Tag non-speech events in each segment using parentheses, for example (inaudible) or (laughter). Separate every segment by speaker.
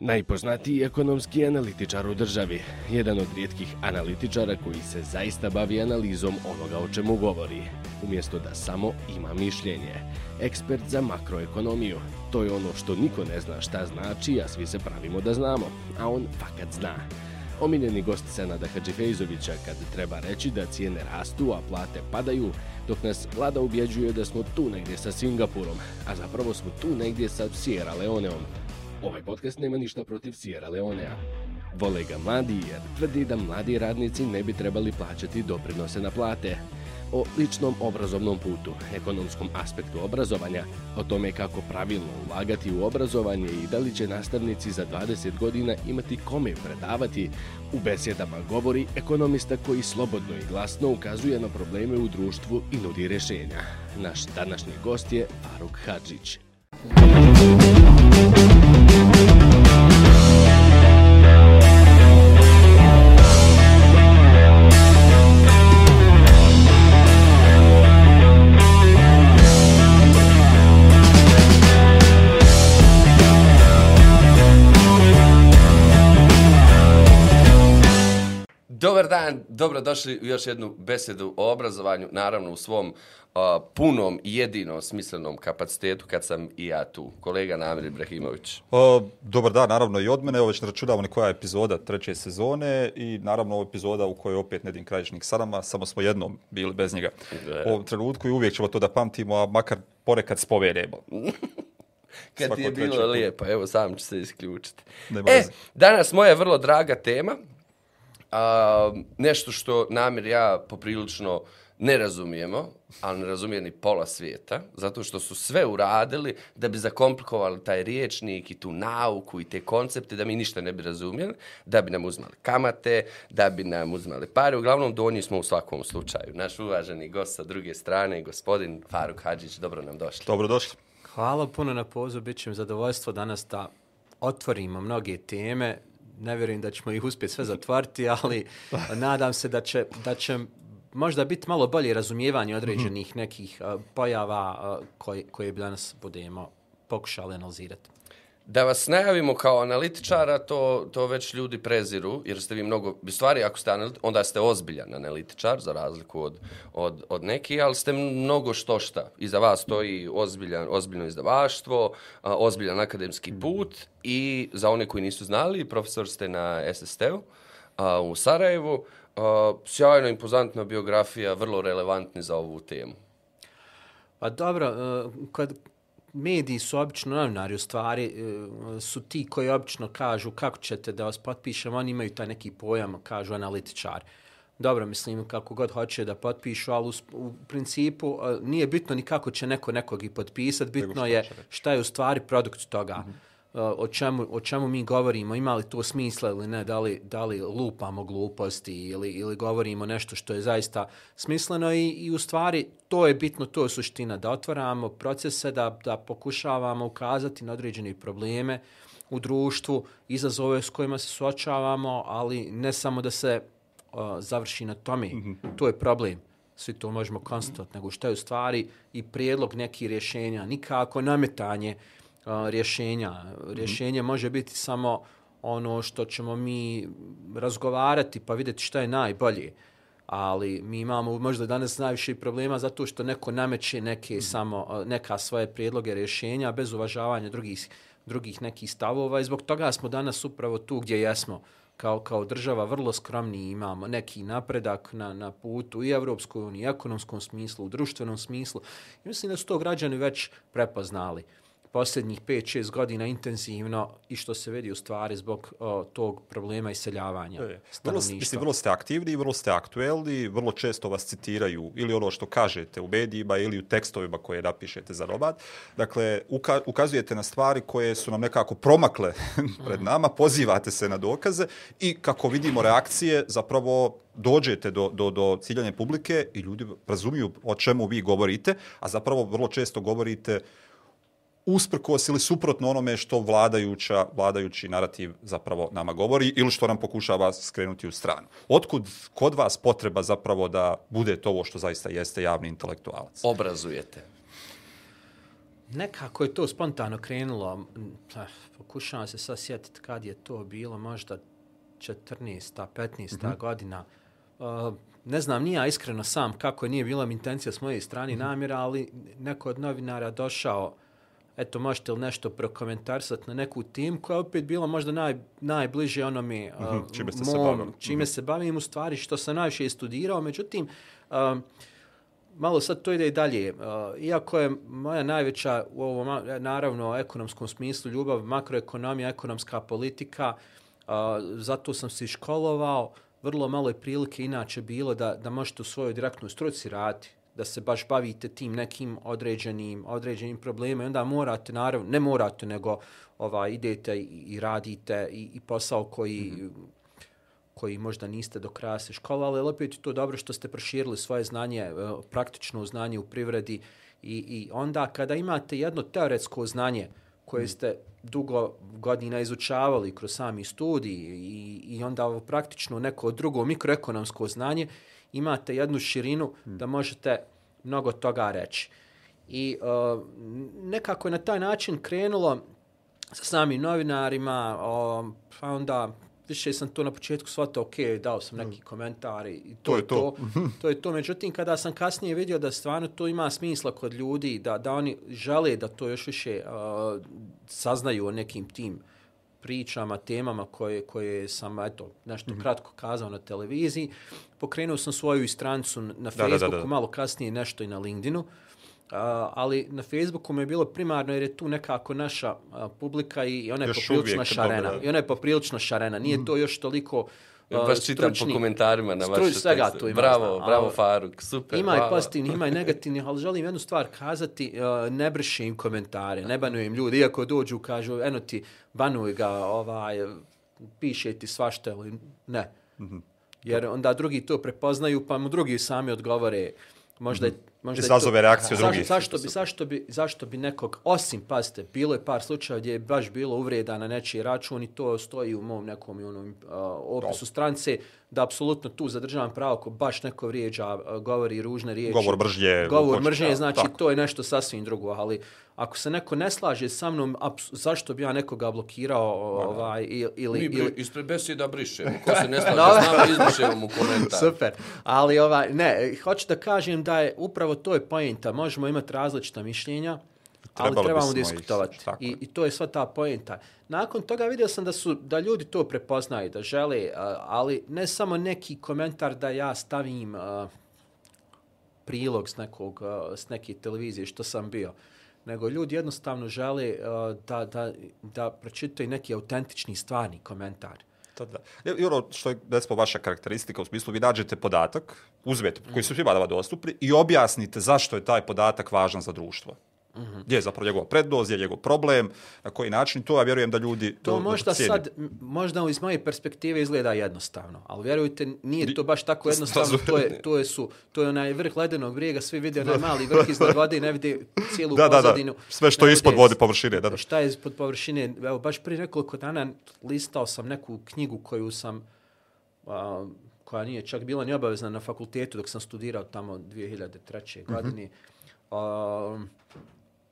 Speaker 1: Najpoznatiji ekonomski analitičar u državi, jedan od rijetkih analitičara koji se zaista bavi analizom onoga o čemu govori, umjesto da samo ima mišljenje. Ekspert za makroekonomiju, to je ono što niko ne zna šta znači, a svi se pravimo da znamo, a on fakat zna. Omiljeni gost Senada Hadžifejzovića kad treba reći da cijene rastu, a plate padaju, dok nas vlada ubjeđuje da smo tu negdje sa Singapurom, a zapravo smo tu negdje sa Sierra Leoneom, Ovaj podcast nema ništa protiv Sierra Leonea. Vole ga mladi jer tvrdi da mladi radnici ne bi trebali plaćati doprinose na plate. O ličnom obrazovnom putu, ekonomskom aspektu obrazovanja, o tome kako pravilno ulagati u obrazovanje i da li će nastavnici za 20 godina imati kome predavati, u besjedama govori ekonomista koji slobodno i glasno ukazuje na probleme u društvu i nudi rješenja. Naš današnji gost je Faruk Hadžić.
Speaker 2: Dobar dan, dobrodošli u još jednu besedu o obrazovanju, naravno u svom uh, punom i jedino smislenom kapacitetu kad sam i ja tu. Kolega Namir Ibrahimović.
Speaker 3: O, dobar dan, naravno i od mene. Ovo već računamo koja je epizoda treće sezone i naravno ovo epizoda u kojoj opet Nedim Krajišnik sa nama, samo smo jednom bili bez njega u ovom trenutku i uvijek ćemo to da pamtimo, a makar porekad spovedemo. (laughs)
Speaker 2: Kad ti je
Speaker 3: Svako treće
Speaker 2: bilo
Speaker 3: put.
Speaker 2: lijepo, evo sam ću se isključiti.
Speaker 3: Nema
Speaker 2: E,
Speaker 3: veze.
Speaker 2: danas moja vrlo draga tema, a, nešto što Namir ja poprilično ne razumijemo, ali ne razumije ni pola svijeta, zato što su sve uradili da bi zakomplikovali taj riječnik i tu nauku i te koncepte, da mi ništa ne bi razumjeli, da bi nam uzmali kamate, da bi nam uzmali pare. Uglavnom, donji smo u svakom slučaju. Naš uvaženi gost sa druge strane, gospodin Faruk Hadžić, dobro nam došli.
Speaker 3: Dobrodošli.
Speaker 4: Hvala puno na pozivu, bit će mi zadovoljstvo danas da otvorimo mnoge teme. Ne vjerujem da ćemo ih uspjeti sve zatvoriti, ali (laughs) nadam se da će, da će možda biti malo bolje razumijevanje određenih nekih uh, pojava uh, koje, koje bi danas budemo pokušali analizirati.
Speaker 2: Da vas najavimo kao analitičara, to, to već ljudi preziru, jer ste vi mnogo, u stvari ako ste analit, onda ste ozbiljan analitičar, za razliku od, od, od neki, ali ste mnogo što šta. Iza vas stoji ozbiljan, ozbiljno izdavaštvo, a, ozbiljan akademski put i za one koji nisu znali, profesor ste na SST-u u Sarajevu. A, sjajno impozantna biografija, vrlo relevantni za ovu temu.
Speaker 4: Pa dobro, e, kad mediji su obično novinari u stvari, uh, su ti koji obično kažu kako ćete da vas potpišemo, oni imaju taj neki pojam, kažu analitičar. Dobro, mislim, kako god hoće da potpišu, ali u, u principu uh, nije bitno ni kako će neko nekog i potpisati, bitno je šta je u stvari produkt toga. Uh, o, čemu, o čemu mi govorimo, ima li to smisla ili ne, da li, da li lupamo gluposti ili, ili govorimo nešto što je zaista smisleno i, i u stvari to je bitno, to je suština, da otvaramo procese, da, da pokušavamo ukazati na određene probleme u društvu, izazove s kojima se suočavamo, ali ne samo da se uh, završi na tome, to je problem. Svi to možemo konstatovati, nego šta je u stvari i prijedlog nekih rješenja, nikako nametanje a, rješenja. Rješenje može biti samo ono što ćemo mi razgovarati pa vidjeti šta je najbolje. Ali mi imamo možda danas najviše problema zato što neko nameće neke samo neka svoje prijedloge rješenja bez uvažavanja drugih drugih nekih stavova i zbog toga smo danas upravo tu gdje jesmo kao, kao država vrlo skromni imamo neki napredak na, na putu i Evropskoj uniji, i ekonomskom smislu, u društvenom smislu. I mislim da su to građani već prepoznali posljednjih 5-6 godina intenzivno i što se vidi u stvari zbog o, tog problema iseljavanja
Speaker 3: E, Vrlo, mislim, vrlo ste aktivni i vrlo ste aktuelni, vrlo često vas citiraju ili ono što kažete u medijima ili u tekstovima koje napišete za Nomad. Dakle, uka, ukazujete na stvari koje su nam nekako promakle (laughs) pred nama, pozivate se na dokaze i kako vidimo reakcije, zapravo dođete do, do, do ciljane publike i ljudi razumiju o čemu vi govorite, a zapravo vrlo često govorite usprkos ili suprotno onome što vladajuća, vladajući narativ zapravo nama govori ili što nam pokušava skrenuti u stranu. Otkud kod vas potreba zapravo da bude to ovo što zaista jeste javni intelektualac?
Speaker 2: Obrazujete.
Speaker 4: nekako je to spontano krenulo. Pokušavam se sad sjetiti kad je to bilo, možda 14. 15. Mm godina. Uh, ne znam, nije ja iskreno sam kako je nije bila mi intencija s moje strane mm namjera, ali neko od novinara došao, eto, možete li nešto prokomentarsati na neku tim koja je opet bila možda naj, najbliže onome uh,
Speaker 3: Mhm, čime ste se
Speaker 4: mom,
Speaker 3: bavili.
Speaker 4: čime se bavim u stvari, što sam najviše studirao, međutim, um, malo sad to ide i dalje. Uh, iako je moja najveća u ovom, naravno, ekonomskom smislu ljubav, makroekonomija, ekonomska politika, uh, zato sam se školovao, vrlo malo je prilike inače bilo da, da možete u svojoj direktnoj struci raditi da se baš bavite tim nekim određenim određenim problemima i onda morate naravno ne morate nego ovaj idete i, i radite i, i posao koji mm -hmm koji možda niste do kraja se školovali, ali opet je to dobro što ste proširili svoje znanje, e, praktično znanje u privredi i, i onda kada imate jedno teoretsko znanje koje ste dugo godina izučavali kroz sami studij i, i onda praktično neko drugo mikroekonomsko znanje, imate jednu širinu da možete mnogo toga reći. I uh, nekako je na taj način krenulo sa samim novinarima, um, pa onda više sam to na početku shvatao, ok, dao sam neki komentar i to,
Speaker 3: To
Speaker 4: je
Speaker 3: to.
Speaker 4: to. (laughs) to je to. Međutim, kada sam kasnije vidio da stvarno to ima smisla kod ljudi, da, da oni žele da to još više uh, saznaju o nekim tim pričama, temama koje, koje sam, eto, nešto mm -hmm. kratko kazao na televiziji. Pokrenuo sam svoju i strancu na
Speaker 3: da,
Speaker 4: Facebooku,
Speaker 3: da, da.
Speaker 4: malo kasnije nešto i na LinkedInu. Uh, ali na Facebooku mi je bilo primarno jer je tu nekako naša uh, publika i, ona je
Speaker 3: Još
Speaker 4: poprilično
Speaker 3: uvijek,
Speaker 4: šarena.
Speaker 3: dobro, da.
Speaker 4: I ona je poprilično šarena. Nije to još toliko uh,
Speaker 2: Baš čitam po komentarima na vaše
Speaker 4: svega
Speaker 2: tekste.
Speaker 4: tu ima,
Speaker 2: Bravo,
Speaker 4: znam,
Speaker 2: bravo
Speaker 4: ali-
Speaker 2: Faruk, super.
Speaker 4: Ima i pozitivnih, ima i negativnih, ali želim jednu stvar kazati, uh, ne brišim komentare, ne banujem ljudi, iako dođu, kažu, eno ti, banuj ga, ovaj, piše ti svašta, ili ne. Jer onda drugi to prepoznaju, pa mu drugi sami odgovore, možda je Možda je
Speaker 3: Izazove reakciju drugih.
Speaker 4: Zašto bi, zašto, bi, zašto bi nekog, osim, pazite, bilo je par slučaja gdje je baš bilo uvreda na nečiji račun i to stoji u mom nekom i onom, uh, opisu strance, da apsolutno tu zadržavam pravo ako baš neko vrijeđa, govori ružne riječi.
Speaker 3: Govor mržnje,
Speaker 4: Govor mržnje, znači
Speaker 3: tako.
Speaker 4: to je nešto sasvim drugo, ali ako se neko ne slaže sa mnom, aps- zašto bi ja nekoga blokirao ovaj, ili, ili,
Speaker 2: Mi
Speaker 4: ili,
Speaker 2: ispred beseda brišemo. Ko se ne slaže (laughs) s nama, izbrišemo mu komentar.
Speaker 4: Super. Ali ovaj ne, hoću da kažem da je upravo to je poenta. Možemo imati različita mišljenja, ali
Speaker 3: Trebali
Speaker 4: trebamo
Speaker 3: ih,
Speaker 4: diskutovati.
Speaker 3: je.
Speaker 4: I, I to je sva ta poenta. Nakon toga vidio sam da su da ljudi to prepoznaju, da žele, ali ne samo neki komentar da ja stavim prilog s nekog s neke televizije što sam bio nego ljudi jednostavno žele da, da, da pročitaju neki autentični stvarni komentar.
Speaker 3: Da, da. I ono što je, recimo, vaša karakteristika, u smislu vi nađete podatak, uzmete, koji su svima vama dostupni i objasnite zašto je taj podatak važan za društvo. Mm -hmm. Gdje je zapravo njegova prednost, gdje je njegov problem, na koji način, to ja vjerujem da ljudi
Speaker 4: To
Speaker 3: to
Speaker 4: možda
Speaker 3: cijene.
Speaker 4: sad, možda iz moje perspektive izgleda jednostavno, ali vjerujte, nije to baš tako (laughs) jednostavno, to je, to je, su, to je onaj vrh ledenog brijega, svi vide onaj mali vrh iznad (laughs) vode i ne vide cijelu
Speaker 3: Da, da, da.
Speaker 4: pozadinu.
Speaker 3: Sve što je ispod vode, površine, da, da.
Speaker 4: Šta je ispod površine? Evo, baš prije nekoliko dana listao sam neku knjigu koju sam, a, koja nije čak bila ni obavezna na fakultetu dok sam studirao tamo 2003.
Speaker 3: Mhm.
Speaker 4: godine. A,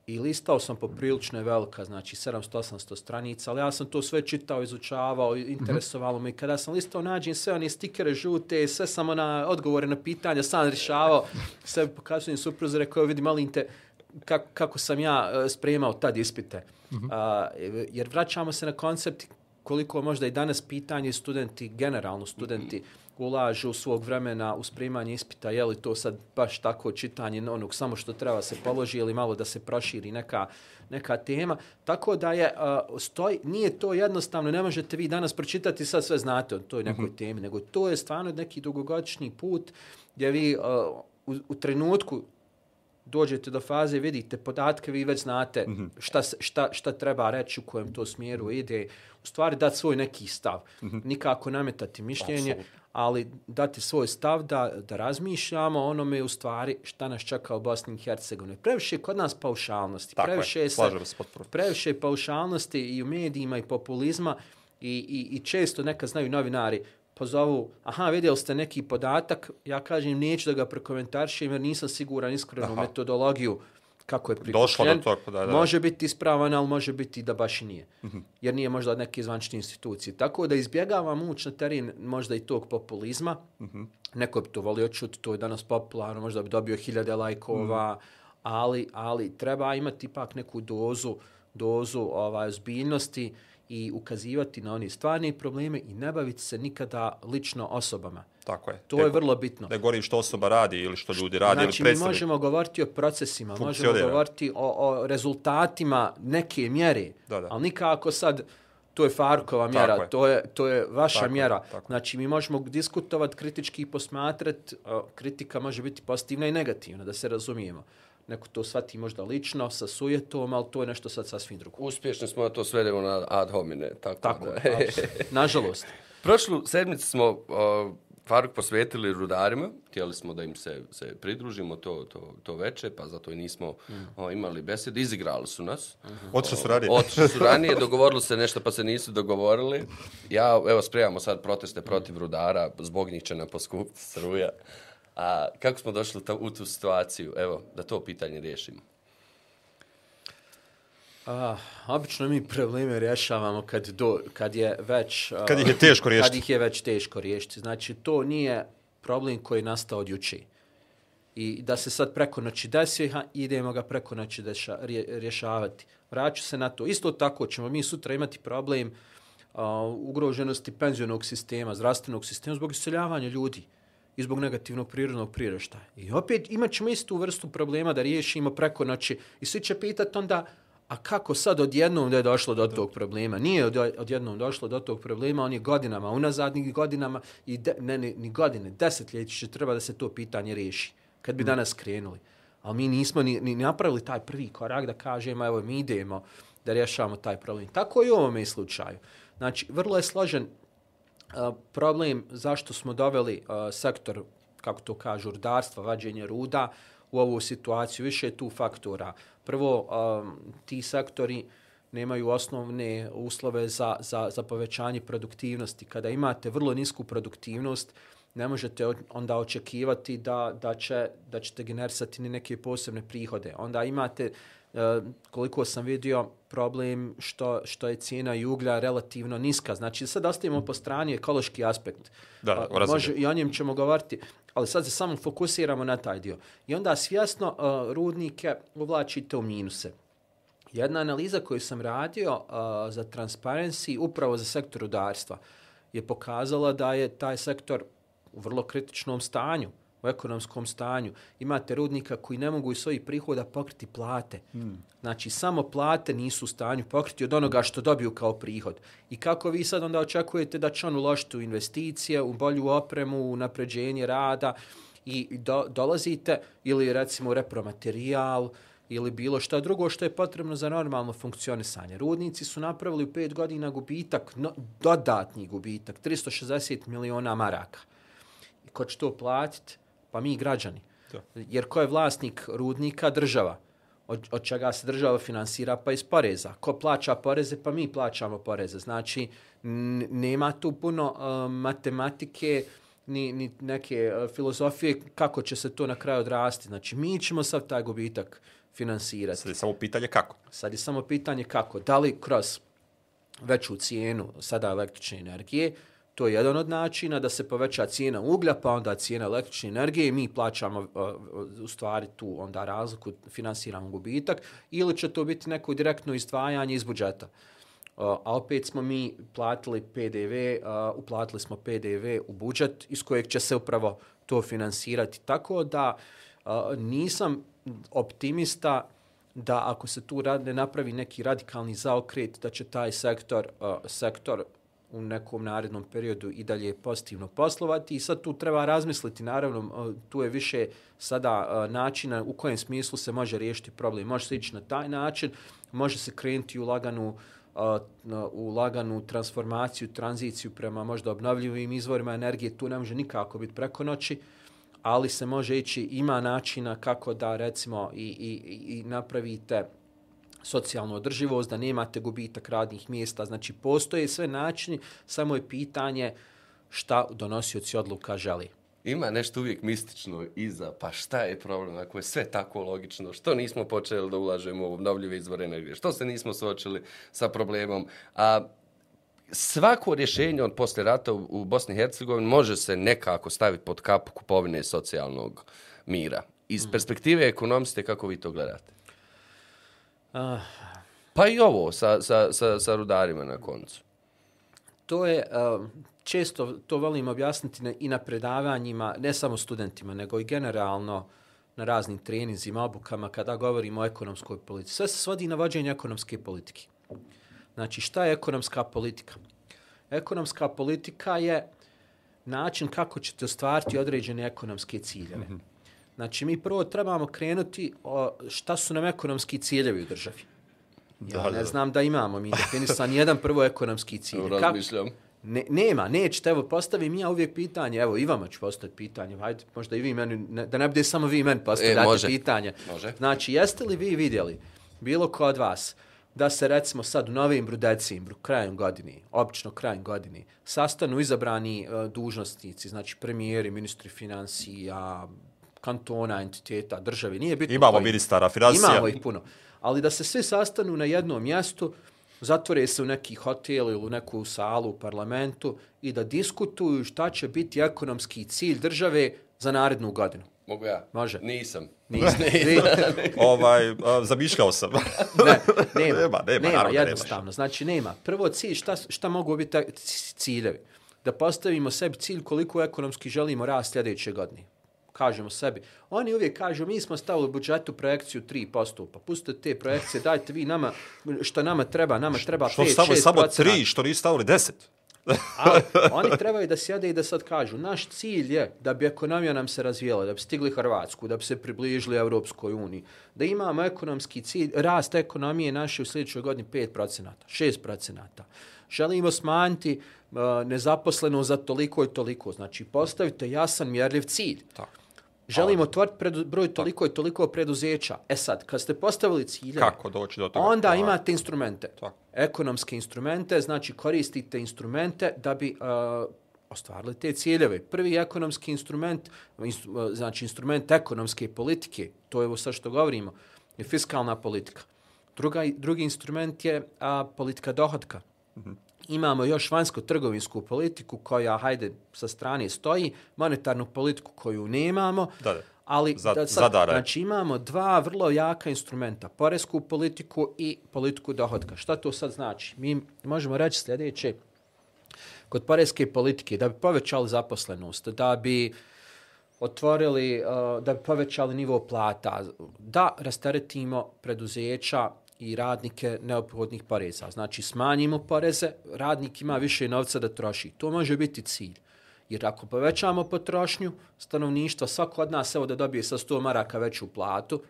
Speaker 4: I listao sam poprilično je velika, znači 700-800 stranica, ali ja sam to sve čitao, izučavao, interesovalo me. I kada sam listao, nađem sve one stikere žute, sve samo na odgovore na pitanja, sam rješavao. Sve pokazujem supruze, rekao, vidi, malim te, kako, kako sam ja e, spremao tad ispite. A, jer vraćamo se na koncept koliko možda i danas pitanje studenti, generalno studenti, ulažu svog vremena u spremanje ispita, je li to sad baš tako čitanje onog samo što treba se položi ili malo da se proširi neka, neka tema. Tako da je, uh, stoj, nije to jednostavno, ne možete vi danas pročitati sad sve znate o toj nekoj temi, nego to je stvarno neki dugogodišnji put gdje vi uh, u, u trenutku dođete do faze, vidite podatke, vi već znate
Speaker 3: Mhm.
Speaker 4: šta, šta, šta treba reći, u kojem to smjeru ide. U stvari dati svoj neki stav. Nikako nametati mišljenje,
Speaker 3: Mhm.
Speaker 4: Ali dati svoj stav da, da razmišljamo onome u stvari šta nas čeka u Bosni i Hercegovini. Previše kod nas paušalnosti.
Speaker 3: Tako
Speaker 4: previše je se-
Speaker 3: slažem se potpuno.
Speaker 4: previše paušalnosti i u medijima i populizma i, i, i često neka znaju novinari pozovu, aha, vidjeli ste neki podatak, ja kažem, neću da ga prokomentaršim jer nisam siguran iskrenu
Speaker 3: Aha.
Speaker 4: metodologiju kako je
Speaker 3: Došlo do
Speaker 4: prikupljen,
Speaker 3: tog, da, da.
Speaker 4: može biti ispravan, ali može biti da baš nije. Jer nije možda od neke zvančne institucije. Tako da izbjegavamo ući na teren možda i tog populizma. Neko bi to volio čuti, to je danas popularno, možda bi dobio hiljade lajkova, ali, ali treba imati ipak neku dozu, dozu ovaj, zbiljnosti i ukazivati na one stvarne probleme i ne baviti se nikada lično osobama.
Speaker 3: Tako je.
Speaker 4: To je vrlo bitno.
Speaker 3: Ne govorim što osoba radi ili što ljudi radi
Speaker 4: Znači,
Speaker 3: ili
Speaker 4: mi
Speaker 3: predstavljaju.
Speaker 4: možemo govoriti o procesima, možemo govoriti o, o rezultatima neke mjere,
Speaker 3: Da, da.
Speaker 4: ali nikako sad to je Farkova mjera,
Speaker 3: Tako je.
Speaker 4: to je, to je vaša
Speaker 3: Tako je,
Speaker 4: mjera.
Speaker 3: tako.
Speaker 4: Znači, mi možemo diskutovati, kritički i posmatrati, kritika može biti pozitivna i negativna, da se razumijemo. Neko to shvati možda lično, sa sujetom, ali to je nešto sad sasvim drugo.
Speaker 2: Uspješni smo da to svedemo na ad homine. Tako,
Speaker 4: Tako,
Speaker 2: da.
Speaker 4: je, (laughs) nažalost.
Speaker 2: Prošlu sedmicu smo uh, Faruk posvetili rudarima, htjeli smo da im se, se pridružimo to, to, to veče, pa zato i nismo o, imali besed. Izigrali su nas.
Speaker 3: Otišli su ranije.
Speaker 2: Otišli su ranije, (laughs) dogovorili se nešto pa se nisu dogovorili. Ja, evo, spremamo sad proteste protiv rudara, zbog njih će nam poskupiti struja. A kako smo došli ta, u tu situaciju? Evo, da to pitanje riješimo.
Speaker 4: A, obično mi probleme rješavamo kad, do, kad je već... a,
Speaker 3: Kad ih je teško riješiti.
Speaker 4: Kad ih je već teško riješiti. Znači, to nije problem koji je nastao od juče. I da se sad preko noći desi, ha, idemo ga preko noći deša, rje, rješavati. Vraću se na to. Isto tako ćemo mi sutra imati problem a, ugroženosti penzionog sistema, zdravstvenog sistema zbog iseljavanja ljudi i zbog negativnog prirodnog priraštaja. I opet imat ćemo istu vrstu problema da riješimo preko noći. I svi će pitati onda, a kako sad odjednom da je došlo do tog problema? Nije od, odjednom došlo do tog problema, on je godinama, unazadnih godinama, i de, ne, ne, ni godine, desetljeći će treba da se to pitanje riješi, kad bi danas krenuli. Ali mi nismo ni, ni napravili taj prvi korak da kažemo, evo, mi idemo da rješavamo taj problem. Tako i u ovome slučaju. Znači, vrlo je složen a, problem zašto smo doveli a, sektor, kako to kažu, rudarstva, vađenje ruda u ovu situaciju. Više je tu faktora. Prvo, um, ti sektori nemaju osnovne uslove za, za, za povećanje produktivnosti. Kada imate vrlo nisku produktivnost, ne možete onda očekivati da, da, će, da ćete generisati neke posebne prihode. Onda imate, uh, koliko sam vidio, problem što, što je cijena i uglja relativno niska. Znači, sad ostavimo po strani ekološki aspekt.
Speaker 3: Da,
Speaker 4: A,
Speaker 3: razumem.
Speaker 4: može, I o njem ćemo govoriti, ali sad se samo fokusiramo na taj dio. I onda svjesno uh, rudnike uvlačite u minuse. Jedna analiza koju sam radio uh, za Transparency, upravo za sektor rudarstva, je pokazala da je taj sektor u vrlo kritičnom stanju, u ekonomskom stanju. Imate rudnika koji ne mogu iz svojih prihoda pokriti plate. Hmm. Znači, samo plate nisu u stanju pokriti od onoga što dobiju kao prihod. I kako vi sad onda očekujete da će on uložiti u investicije, u bolju opremu, u napređenje rada i do, dolazite ili recimo repromaterijal, ili bilo šta drugo što je potrebno za normalno funkcionisanje. Rudnici su napravili u pet godina gubitak, no, dodatni gubitak, 360 miliona maraka. I ko će to platiti? Pa mi građani.
Speaker 3: Da.
Speaker 4: Jer ko je vlasnik rudnika? Država. Od, od čega se država finansira? Pa iz poreza. Ko plaća poreze? Pa mi plaćamo poreze. Znači, nema tu puno uh, matematike, ni, ni neke uh, filozofije kako će se to na kraju odrasti. Znači, mi ćemo sav taj gubitak finansirati.
Speaker 3: Sad je samo pitanje kako.
Speaker 4: Sad je samo pitanje kako. Da li kroz veću cijenu sada električne energije, to je jedan od načina da se poveća cijena uglja, pa onda cijena električne energije i mi plaćamo uh, u stvari tu onda razliku, finansiramo gubitak, ili će to biti neko direktno izdvajanje iz budžeta. Uh, a opet smo mi platili PDV, uh, e, uplatili smo PDV u budžet iz kojeg će se upravo to finansirati. Tako da uh, nisam optimista da ako se tu rad, ne napravi neki radikalni zaokret, da će taj sektor, uh, sektor u nekom narednom periodu i dalje pozitivno poslovati i sad tu treba razmisliti, naravno, e, tu je više sada e, načina u kojem smislu se može riješiti problem. Može se ići na taj način, može se krenuti u laganu e, u laganu transformaciju, tranziciju prema možda obnovljivim izvorima energije, tu ne može nikako biti preko noći, ali se može ići, ima načina kako da recimo i, i, i napravite socijalnu održivost, da nemate gubitak radnih mjesta. Znači, postoje sve načini, samo je pitanje šta donosioci odluka želi.
Speaker 2: ima nešto uvijek mistično iza, pa šta je problem ako je sve tako logično, što nismo počeli da ulažemo u obnovljive izvore energije, što se nismo suočili sa problemom, a svako rješenje od posle rata u, u Bosni i Hercegovini može se nekako staviti pod kapu kupovine socijalnog mira. Iz perspektive ekonomiste, kako vi to gledate?
Speaker 4: Uh,
Speaker 2: Pa i ovo sa, sa, sa, sa rudarima na koncu.
Speaker 4: to je, uh, često to volim objasniti na, i na predavanjima, ne samo studentima, nego i generalno na raznim treninzima, obukama, kada govorimo o ekonomskoj politici. Sve se svodi na vođenje ekonomske politike. Znači, šta je ekonomska politika? Ekonomska politika je način kako ćete ostvariti određene ekonomske ciljeve. Znači, mi prvo trebamo krenuti o šta su nam ekonomski ciljevi u državi. Ja
Speaker 3: Da,
Speaker 4: ne
Speaker 3: da.
Speaker 4: znam da imamo mi definisan jedan prvo ekonomski cilj.
Speaker 2: Razmišljam.
Speaker 4: Ne, nema, nećete, evo, postavim ja uvijek pitanje, evo, i vama ću postaviti pitanje, hajde, možda i vi meni, ne, da ne bude samo vi meni postavljate
Speaker 2: E,
Speaker 4: pitanje.
Speaker 2: Može.
Speaker 4: Znači, jeste li vi vidjeli, bilo ko od vas, da se recimo sad u novembru, decembru, krajem godine, obično krajem godine, sastanu izabrani uh, dužnostnici, znači premijeri, ministri financija, kantona, entiteta, države, nije bitno
Speaker 3: Imamo
Speaker 4: koji.
Speaker 3: ministara financija.
Speaker 4: Imamo ih puno. Ali da se svi sastanu na jednom mjestu, zatvore se u neki hotel ili u neku salu u parlamentu i da diskutuju šta će biti ekonomski cilj države za narednu godinu.
Speaker 2: Mogu ja?
Speaker 4: Može.
Speaker 2: Nisam.
Speaker 4: Niste. Vi- (laughs) (laughs)
Speaker 3: ovaj, a, zamišljao sam.
Speaker 4: ne, nema, (laughs)
Speaker 3: Nema, nema,
Speaker 4: nema,
Speaker 3: naravno
Speaker 4: jednostavno. Znači, nema. Prvo cilj, šta, šta mogu biti ciljevi? Da postavimo sebi cilj koliko ekonomski želimo rast sljedeće godine. Kažemo sebi. Oni uvijek kažu, mi smo stavili u budžetu projekciju 3%, pa pustite te projekcije, dajte vi nama, što nama treba, nama treba 5-6%.
Speaker 3: Što stavili samo tri, što nisu stavili deset?
Speaker 4: Ali oni trebaju da sjede i da sad kažu, naš cilj je da bi ekonomija nam se razvijela, da bi stigli Hrvatsku, da bi se približili Evropskoj uniji, da imamo ekonomski cilj, rast ekonomije naše u sljedećoj godini 5%, 6%. Želimo smanjiti uh, za toliko i toliko. Znači, postavite jasan mjerljiv cilj.
Speaker 3: Tako.
Speaker 4: Želimo otvoriti predu, broj toliko i toliko preduzeća. E sad, kad ste postavili cilje,
Speaker 3: Kako doći do toga?
Speaker 4: onda
Speaker 3: Pa,
Speaker 4: imate instrumente.
Speaker 3: Tako.
Speaker 4: Ekonomske instrumente, znači koristite instrumente da bi uh, ostvarili te ciljeve. Prvi ekonomski instrument, instru, uh, znači instrument ekonomske politike, to je ovo sad što govorimo, je fiskalna politika. Druga, drugi instrument je a, politika dohodka. Imamo još vanjsko-trgovinsku politiku koja, hajde, sa strane stoji, monetarnu politiku koju nemamo,
Speaker 3: Da, da.
Speaker 4: ali
Speaker 3: Za-
Speaker 4: da sad,
Speaker 3: zadara
Speaker 4: znači imamo dva vrlo jaka instrumenta, poresku politiku i politiku dohodka. Šta to sad znači? Mi možemo reći sljedeće, kod poreske politike, da bi povećali zaposlenost, da bi otvorili, uh, da bi povećali nivo plata, da rasteretimo preduzeća i radnike neophodnih poreza. Znači, smanjimo poreze, radnik ima više novca da troši. To može biti cilj. Jer ako povećamo potrošnju stanovništva, svako od nas evo da dobije sa 100 maraka veću platu,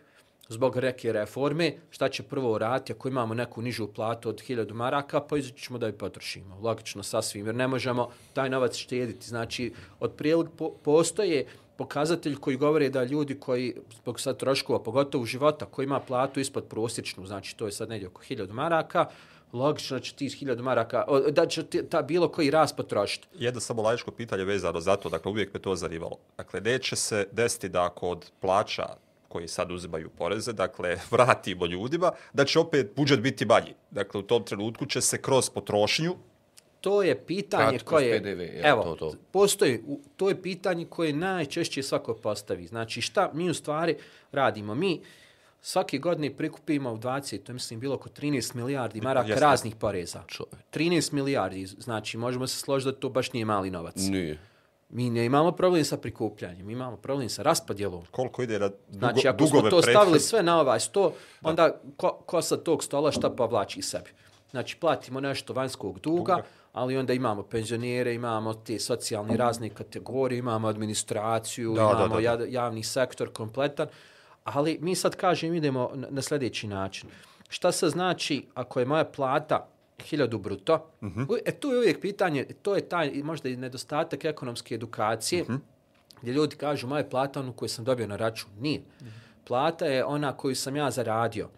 Speaker 4: zbog reke reforme, šta će prvo raditi ako imamo neku nižu platu od 1000 maraka, pa ćemo da je potrošimo. Logično, sasvim, jer ne možemo taj novac štediti. Znači, otprilike po, postoje pokazatelj koji govore da ljudi koji, zbog sad troškova, pogotovo života, koji ima platu ispod prosječnu, znači to je sad negdje oko 1000 maraka, logično da će ti 1000 maraka, o, da će ti- ta bilo koji rast potrošiti.
Speaker 3: Jedno samo laičko pitanje vezano za to, dakle uvijek me to zanimalo. Dakle, neće se desiti da ako od plaća koji sad uzimaju poreze, dakle, (laughs) vratimo ljudima, da će opet budžet biti manji. Dakle, u tom trenutku će se kroz potrošnju
Speaker 4: To je pitanje
Speaker 2: kroz
Speaker 4: koje...
Speaker 2: PDV, jel,
Speaker 4: evo,
Speaker 2: to, to.
Speaker 4: postoji, to je pitanje koje najčešće svako postavi. Znači, šta mi u stvari radimo? Mi svake godine prikupimo u 20, to je mislim bilo oko 13 milijardi maraka
Speaker 3: Jeste.
Speaker 4: raznih poreza.
Speaker 2: Čovječ.
Speaker 4: 13 milijardi, znači možemo se složiti da to baš nije mali novac.
Speaker 2: Nije.
Speaker 4: Mi ne imamo problem sa prikupljanjem, mi imamo problem sa raspodjelom.
Speaker 3: koliko ide na dugo,
Speaker 4: Znači, ako smo
Speaker 3: dugove
Speaker 4: to stavili
Speaker 3: prethod-
Speaker 4: sve na ovaj sto, onda ko, ko sa tog stola šta povlači sebi? Znači, platimo nešto vanjskog duga, ali onda imamo penzionere, imamo te socijalne razne kategorije, imamo administraciju,
Speaker 3: Da, da,
Speaker 4: imamo
Speaker 3: da, da.
Speaker 4: ja- javni sektor kompletan, ali mi sad kažem, idemo na, sljedeći način. Šta se znači ako je moja plata 1000 bruto?
Speaker 3: Mhm.
Speaker 4: U- E, tu je uvijek pitanje, to je taj možda i nedostatak ekonomske edukacije,
Speaker 3: Mhm.
Speaker 4: gdje ljudi kažu moja plata onu koju sam dobio na račun. Nije. Plata je ona koju sam ja zaradio.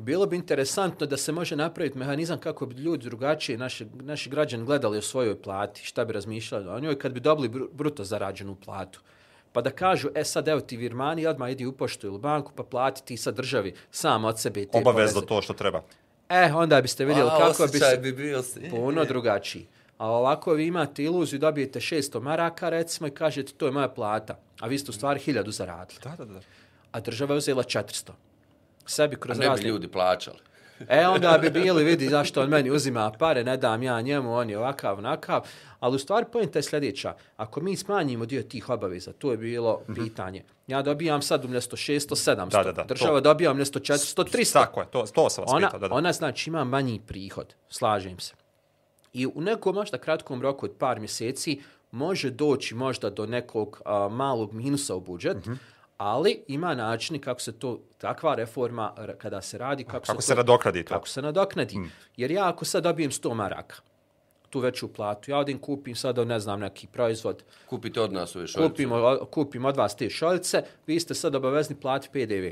Speaker 4: I bilo bi interesantno da se može napraviti mehanizam kako bi ljudi drugačije, naši, naši građani gledali o svojoj plati, šta bi razmišljali o njoj kad bi dobili br bruto zarađenu platu. Pa da kažu, e sad evo ti virmani, odmah idi u poštu ili banku, pa plati ti sad državi sam od sebe te
Speaker 3: Obavezno
Speaker 4: poreze.
Speaker 3: to što treba.
Speaker 4: E, onda biste vidjeli
Speaker 2: A,
Speaker 4: kako bi se
Speaker 2: bi bio si.
Speaker 4: puno drugačiji. A ovako vi imate iluziju, dobijete 600 maraka recimo i kažete to je moja plata, a vi ste u stvari 1000 zaradili.
Speaker 3: Da, da, da.
Speaker 4: A država je uzela 400. Sebi
Speaker 2: A
Speaker 4: kroz
Speaker 2: ne bi
Speaker 4: razne...
Speaker 2: ljudi plaćali.
Speaker 4: E, onda bi bili, vidi zašto on meni uzima pare, ne dam ja njemu, on je ovakav, onakav. Ali u stvari pojenta je sljedeća. Ako mi smanjimo dio tih obaveza, to je bilo pitanje. Ja dobijam sad umjesto 600, 700.
Speaker 3: Da, da, da,
Speaker 4: Država
Speaker 3: to.
Speaker 4: dobija umjesto 400, 300.
Speaker 3: Tako je, to, to sam vas
Speaker 4: Ona,
Speaker 3: pitao. Da, da.
Speaker 4: ona znači ima manji prihod, slažem se. I u nekom možda kratkom roku od par mjeseci može doći možda do nekog a, malog minusa u budžet,
Speaker 3: Mhm.
Speaker 4: Ali ima načini kako se to, takva reforma kada se radi, kako,
Speaker 3: Kako
Speaker 4: se,
Speaker 3: se
Speaker 4: to,
Speaker 3: nadoknadi to?
Speaker 4: kako se nadoknadi.
Speaker 3: Hmm.
Speaker 4: Jer ja ako sad dobijem 100 maraka, tu veću platu, ja odim kupim sada, ne znam, neki proizvod,
Speaker 2: Kupite od nas ove šoljice.
Speaker 4: kupimo, o- kupim od vas te šoljice, vi ste sad obavezni plati PDV.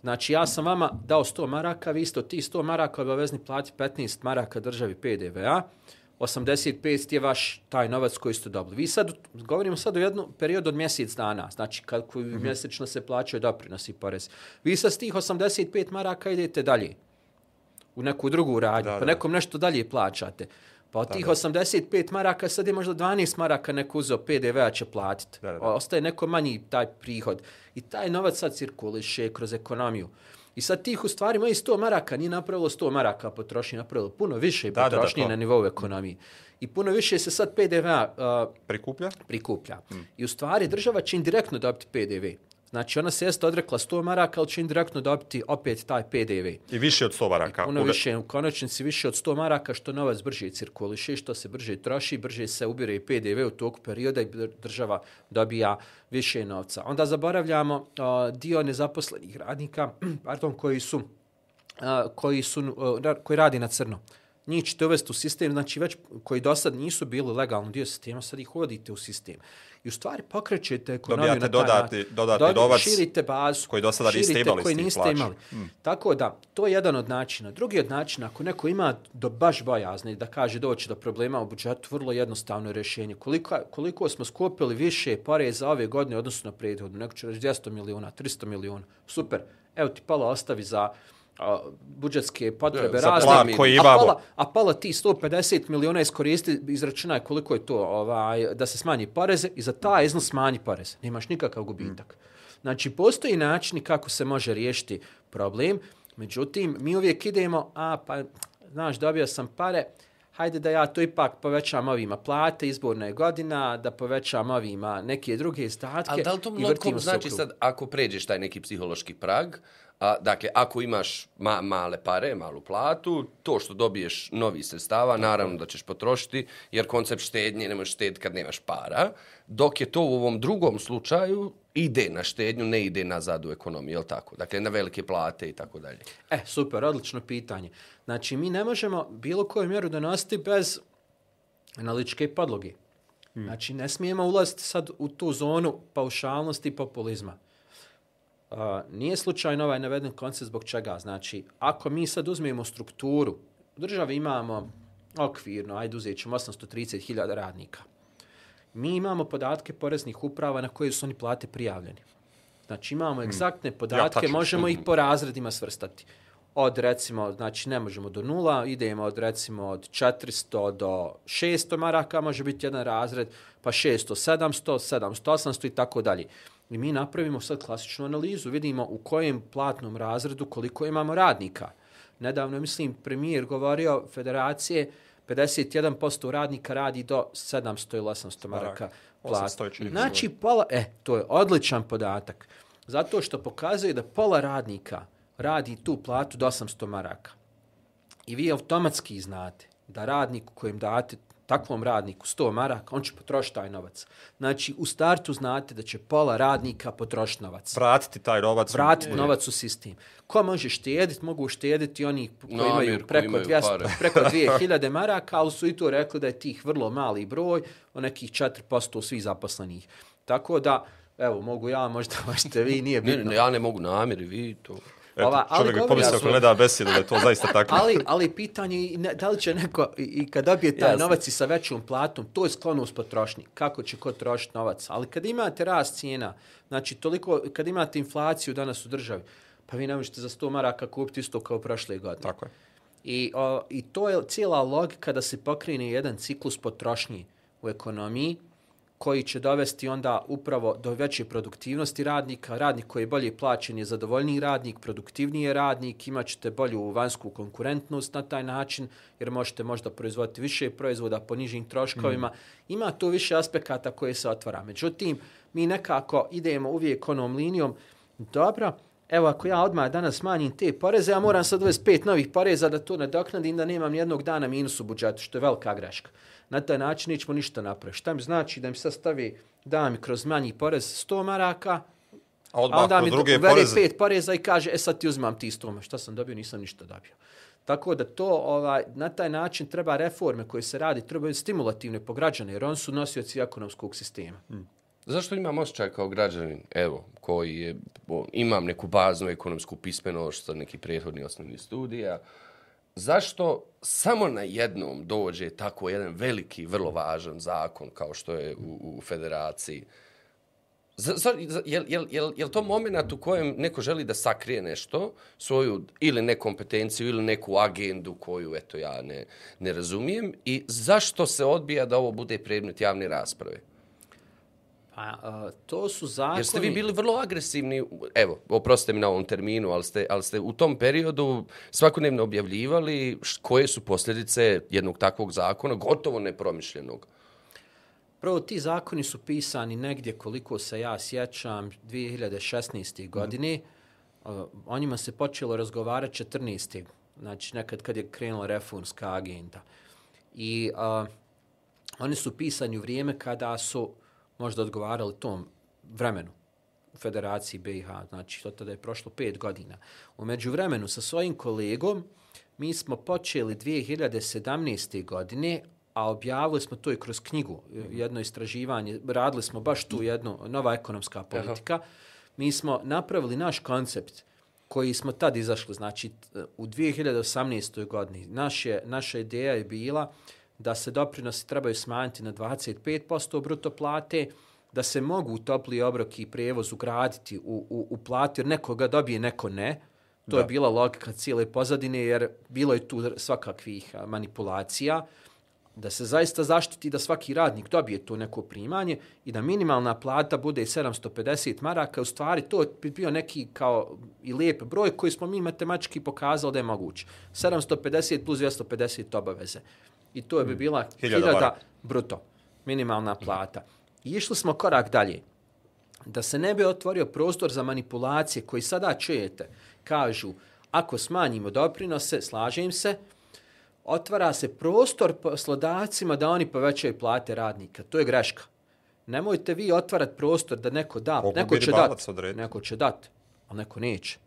Speaker 4: Znači, ja sam vama dao 100 maraka, vi ste od tih 100 maraka obavezni plati 15 maraka državi PDV-a, 85 je vaš taj novac koji ste dobili. Vi sad, govorimo sad o jednu periodu od mjesec dana, znači kako mm -hmm. mjesečno se plaćaju doprinosi porez. Vi sad s tih 85 maraka idete dalje u neku drugu radnju,
Speaker 3: Da,
Speaker 4: pa
Speaker 3: da.
Speaker 4: nekom nešto dalje plaćate. Pa od tih 85 maraka sad je možda 12 maraka neko uzeo PDV-a će platiti.
Speaker 3: Da, da, da.
Speaker 4: Ostaje neko manji taj prihod. I taj novac sad cirkuliše kroz ekonomiju. I sad tih u stvari mojih 100 maraka nije napravilo 100 maraka potrošnje, napravilo puno više
Speaker 3: Da, da, da,
Speaker 4: potrošnje
Speaker 3: to.
Speaker 4: na nivou ekonomije. I puno više se sad PDV-a uh,
Speaker 3: Prikuplja?
Speaker 4: prikuplja. I u stvari država će indirektno dobiti PDV. Znači ona se jeste odrekla 100 maraka, ali će indirektno dobiti opet taj PDV.
Speaker 3: I više od 100 maraka.
Speaker 4: Puno
Speaker 3: Uve-
Speaker 4: više, u konačnici više od 100 maraka, što novac brže cirkuliše, što se brže troši, brže se ubire i PDV u toku perioda i dr- država dobija više novca. Onda zaboravljamo uh, dio nezaposlenih radnika, (clears throat) pardon, koji su, uh, koji, su, uh, koji radi na crno. Njih ćete uvesti u sistem, znači već koji do sad nisu bili legalni dio sistema, sad ih uvodite u sistem. I u stvari pokrećete ekonomiju
Speaker 3: Dobijate
Speaker 4: na taj način.
Speaker 3: dodatni
Speaker 4: Dobi-
Speaker 3: novac
Speaker 4: Širite bazu.
Speaker 3: koji do sada niste imali
Speaker 4: koji niste
Speaker 3: plaća.
Speaker 4: imali. Tako da, to je jedan od načina. Drugi od načina, ako neko ima do baš bojazni da kaže doći do problema u budžetu, vrlo jednostavno rješenje. Koliko, koliko smo skupili više poreza ove godine odnosno na prethodnu, neko će reći 200 miliona, 300 miliona, super, evo ti pala ostavi za a, budžetske potrebe
Speaker 2: Za
Speaker 4: razne.
Speaker 3: plan koji
Speaker 4: a pala, a pala ti 150 miliona iskoristi, izračunaj koliko je to ovaj, da se smanji poreze i za taj iznos smanji porez. Nemaš nikakav gubitak. Znači, postoji načini kako se može riješiti problem, međutim, mi uvijek idemo, a pa, znaš, dobio sam pare, hajde da ja to ipak povećam ovima plate, izborna je godina, da povećam ovima neke druge izdatke.
Speaker 2: Ali da li to
Speaker 4: i
Speaker 2: mnogo
Speaker 4: vrtimo se u
Speaker 2: znači sad, ako pređeš taj neki psihološki prag, a, dakle, ako imaš ma, male pare, malu platu, to što dobiješ novi sredstava, naravno da ćeš potrošiti, jer koncept štednje ne možeš štediti kad nemaš para, dok je to u ovom drugom slučaju ide na štednju, ne ide nazad u ekonomiju, je li tako? Dakle, na velike plate i tako dalje.
Speaker 4: E, super, odlično pitanje. Znači, mi ne možemo bilo koju mjeru donositi bez analitičke podloge. Hmm. Znači, ne smijemo ulaziti sad u tu zonu paušalnosti i populizma. Uh, nije slučajno ovaj naveden koncept zbog čega. Znači, ako mi sad uzmemo strukturu, u državi imamo okvirno, ajde uzet ćemo 830.000 radnika. Mi imamo podatke poreznih uprava na koje su oni plate prijavljeni. Znači imamo egzaktne podatke,
Speaker 3: tačno.
Speaker 4: možemo ih po razredima svrstati. Od recimo, znači ne možemo do nula, idemo od recimo od 400 do 600 maraka, može biti jedan razred, pa 600, 700, 700, 800 i tako dalje. I mi napravimo sad klasičnu analizu, vidimo u kojem platnom razredu koliko imamo radnika. Nedavno, mislim, premijer govorio federacije, 51% radnika radi do 700 ili 800 maraka plata.
Speaker 3: 800 je čini mi se
Speaker 4: Znači, pola, e, to je odličan podatak. Zato što pokazuje da pola radnika radi tu platu do 800 maraka. I vi automatski znate da radniku kojem date takvom radniku 100 maraka, on će potrošiti taj novac. Znači, u startu znate da će pola radnika potrošiti novac.
Speaker 3: Vratiti taj novac.
Speaker 4: Vratiti novac u sistem. Ko može štediti? Mogu štediti oni koji
Speaker 2: Namir,
Speaker 4: imaju preko,
Speaker 2: imaju
Speaker 4: 200,
Speaker 2: pare.
Speaker 4: preko (laughs) 2000 maraka, ali su i to rekli da je tih vrlo mali broj, o nekih 4% svih zaposlenih. Tako da, evo, mogu ja, možda (laughs) možete vi, nije
Speaker 2: Ne,
Speaker 4: bitno.
Speaker 2: ne, ja ne mogu namjeri, vi to...
Speaker 3: Eto,
Speaker 4: Ova, ali
Speaker 3: čovjek pomislio ako gleda besedu da je to zaista tako.
Speaker 4: ali, ali pitanje je ne, da li će neko, i, i kad dobije taj
Speaker 2: Jasno.
Speaker 4: novac i sa većom platom, to je sklonost potrošnji. Kako će ko trošiti novac? Ali kad imate rast cijena, znači toliko, kad imate inflaciju danas u državi, pa vi ne možete za 100 maraka kupiti isto kao prošle godine.
Speaker 3: Tako je.
Speaker 4: I, o, I to je cijela logika da se pokrene jedan ciklus potrošnje u ekonomiji koji će dovesti onda upravo do veće produktivnosti radnika. Radnik koji je bolje plaćen je zadovoljniji radnik, produktivniji je radnik, imat ćete bolju vanjsku konkurentnost na taj način, jer možete možda proizvoditi više proizvoda po nižim troškovima. Ima tu više aspekata koje se otvara. Međutim, mi nekako idemo uvijek onom linijom, dobro, evo ako ja odmah danas smanjim te poreze, ja moram sad uvesti pet novih poreza da to nadoknadim, da nemam nijednog dana minus u budžetu, što je velika greška. Na taj način nećemo ništa napraviti. Šta mi znači da mi sad stavi, da mi kroz manji porez 100 maraka,
Speaker 3: A
Speaker 4: a
Speaker 3: odmah
Speaker 4: onda
Speaker 3: kod
Speaker 4: mi
Speaker 3: druge poreze.
Speaker 4: pet poreza i kaže, e sad ti uzmam ti 100, šta sam dobio, nisam ništa dobio. Tako da to ovaj, na taj način treba reforme koje se radi, trebaju stimulativne po građane, jer oni su nosioci ekonomskog sistema.
Speaker 2: Zašto imam osjećaj kao građanin, evo, koji je, o, imam neku baznu ekonomsku pismenost neki prethodni osnovni studija, zašto samo na jednom dođe tako jedan veliki, vrlo važan zakon kao što je u, u federaciji? Za, za, jel, jel, jel, jel to moment u kojem neko želi da sakrije nešto, svoju ili nekompetenciju ili neku agendu koju, eto, ja ne, ne razumijem i zašto se odbija da ovo bude predmet javne rasprave?
Speaker 4: Pa, a, to su zakoni...
Speaker 2: Jer ste vi bili vrlo agresivni, evo, oprostite mi na ovom terminu, ali ste, ali ste u tom periodu svakodnevno objavljivali š- koje su posljedice jednog takvog zakona, gotovo nepromišljenog.
Speaker 4: Prvo, ti zakoni su pisani negdje, koliko se ja sjećam, 2016. godine. Uh, o njima se počelo razgovarati 14. Znači, nekad kad je krenula reformska agenda. I uh, oni su pisani u vrijeme kada su možda odgovarali tom vremenu u Federaciji BiH, znači to tada je prošlo pet godina. U međuvremenu sa svojim kolegom mi smo počeli 2017. godine, a objavili smo to i kroz knjigu, jedno istraživanje, radili smo baš tu jednu nova ekonomska politika. Mi smo napravili naš koncept koji smo tad izašli, znači u 2018. godini. Naš je, naša ideja je bila da se doprinosi trebaju smanjiti na 25% bruto plate, da se mogu topli obrok i prijevoz ugraditi u, u, u platu, jer nekoga dobije, neko ne. To da. je bila logika cijele pozadine, jer bilo je tu svakakvih manipulacija da se zaista zaštiti da svaki radnik dobije to neko primanje i da minimalna plata bude 750 maraka, u stvari to bi bio neki kao i lijep broj koji smo mi matematički pokazali da je moguće. 750 plus 250 obaveze. I to bi bila
Speaker 3: Hiljada
Speaker 4: 1000
Speaker 3: maraka.
Speaker 4: bruto, minimalna plata. I išli smo korak dalje. Da se ne bi otvorio prostor za manipulacije koji sada čujete, kažu, ako smanjimo doprinose, slažem se, otvara se prostor poslodavcima da oni povećaju plate radnika. To je greška. Nemojte vi otvarati prostor da neko da,
Speaker 3: Mogu
Speaker 4: neko će dat,
Speaker 3: odrediti.
Speaker 4: neko će dat, ali neko neće.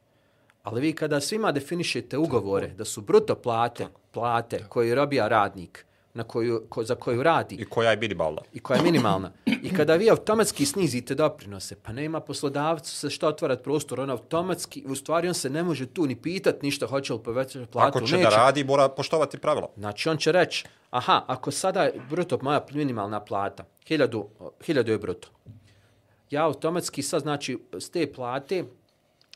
Speaker 4: Ali vi kada svima definišete ugovore da su bruto plate, plate koje robija radnik, na koju, ko, za koju radi,
Speaker 3: I koja je minimalna.
Speaker 4: i koja je minimalna. I kada vi automatski snizite doprinose, pa nema poslodavcu se što otvarati prostor, on automatski, u stvari on se ne može tu ni pitat ništa, hoće li povećati platu,
Speaker 3: Ako će
Speaker 4: neće.
Speaker 3: da radi, mora poštovati pravila.
Speaker 4: Znači on će reći, aha, ako sada je bruto moja minimalna plata, 1000, 1000 je bruto. Ja automatski sad, znači, s te plate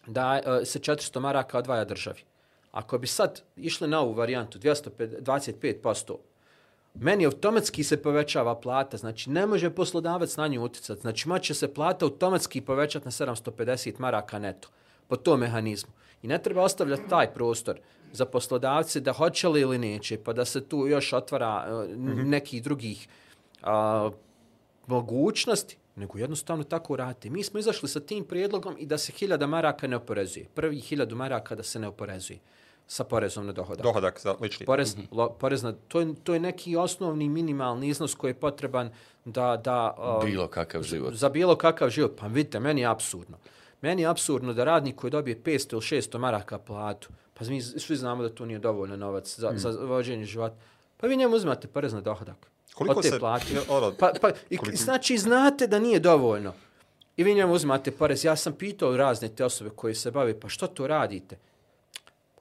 Speaker 4: da e, se 400 maraka odvaja državi. Ako bi sad išli na ovu varijantu 225%, meni automatski se povećava plata, znači ne može poslodavac na nju utjecati. Znači moće se plata automatski povećati na 750 maraka neto po tom mehanizmu. I ne treba ostavljati taj prostor za poslodavce da hoće li ili neće, pa da se tu još otvara uh, nekih drugih a, mogućnosti, nego jednostavno tako radite. Mi smo izašli sa tim prijedlogom i da se hiljada maraka ne oporezuje. Prvi hiljadu maraka da se ne oporezuje sa porezom na dohodak.
Speaker 3: Dohodak za lični.
Speaker 4: Porez, lo, porez na, to, je, to je neki osnovni minimalni iznos koji je potreban da... da uh,
Speaker 2: Bilo kakav život.
Speaker 4: Za bilo kakav život. Pa vidite, meni je absurdno. Meni je absurdno da radnik koji dobije 500 ili 600 maraka platu, pa mi svi znamo da to nije dovoljno novac za, mm. za vođenje života, pa vi njemu uzmate porez na dohodak.
Speaker 3: Koliko
Speaker 4: od te
Speaker 3: se-
Speaker 4: plate.
Speaker 3: ono,
Speaker 4: Pa, pa, i,
Speaker 3: koliko-
Speaker 4: Znači, znate da nije dovoljno. I vi njemu uzmate porez. Ja sam pitao razne te osobe koje se bave, pa što to radite?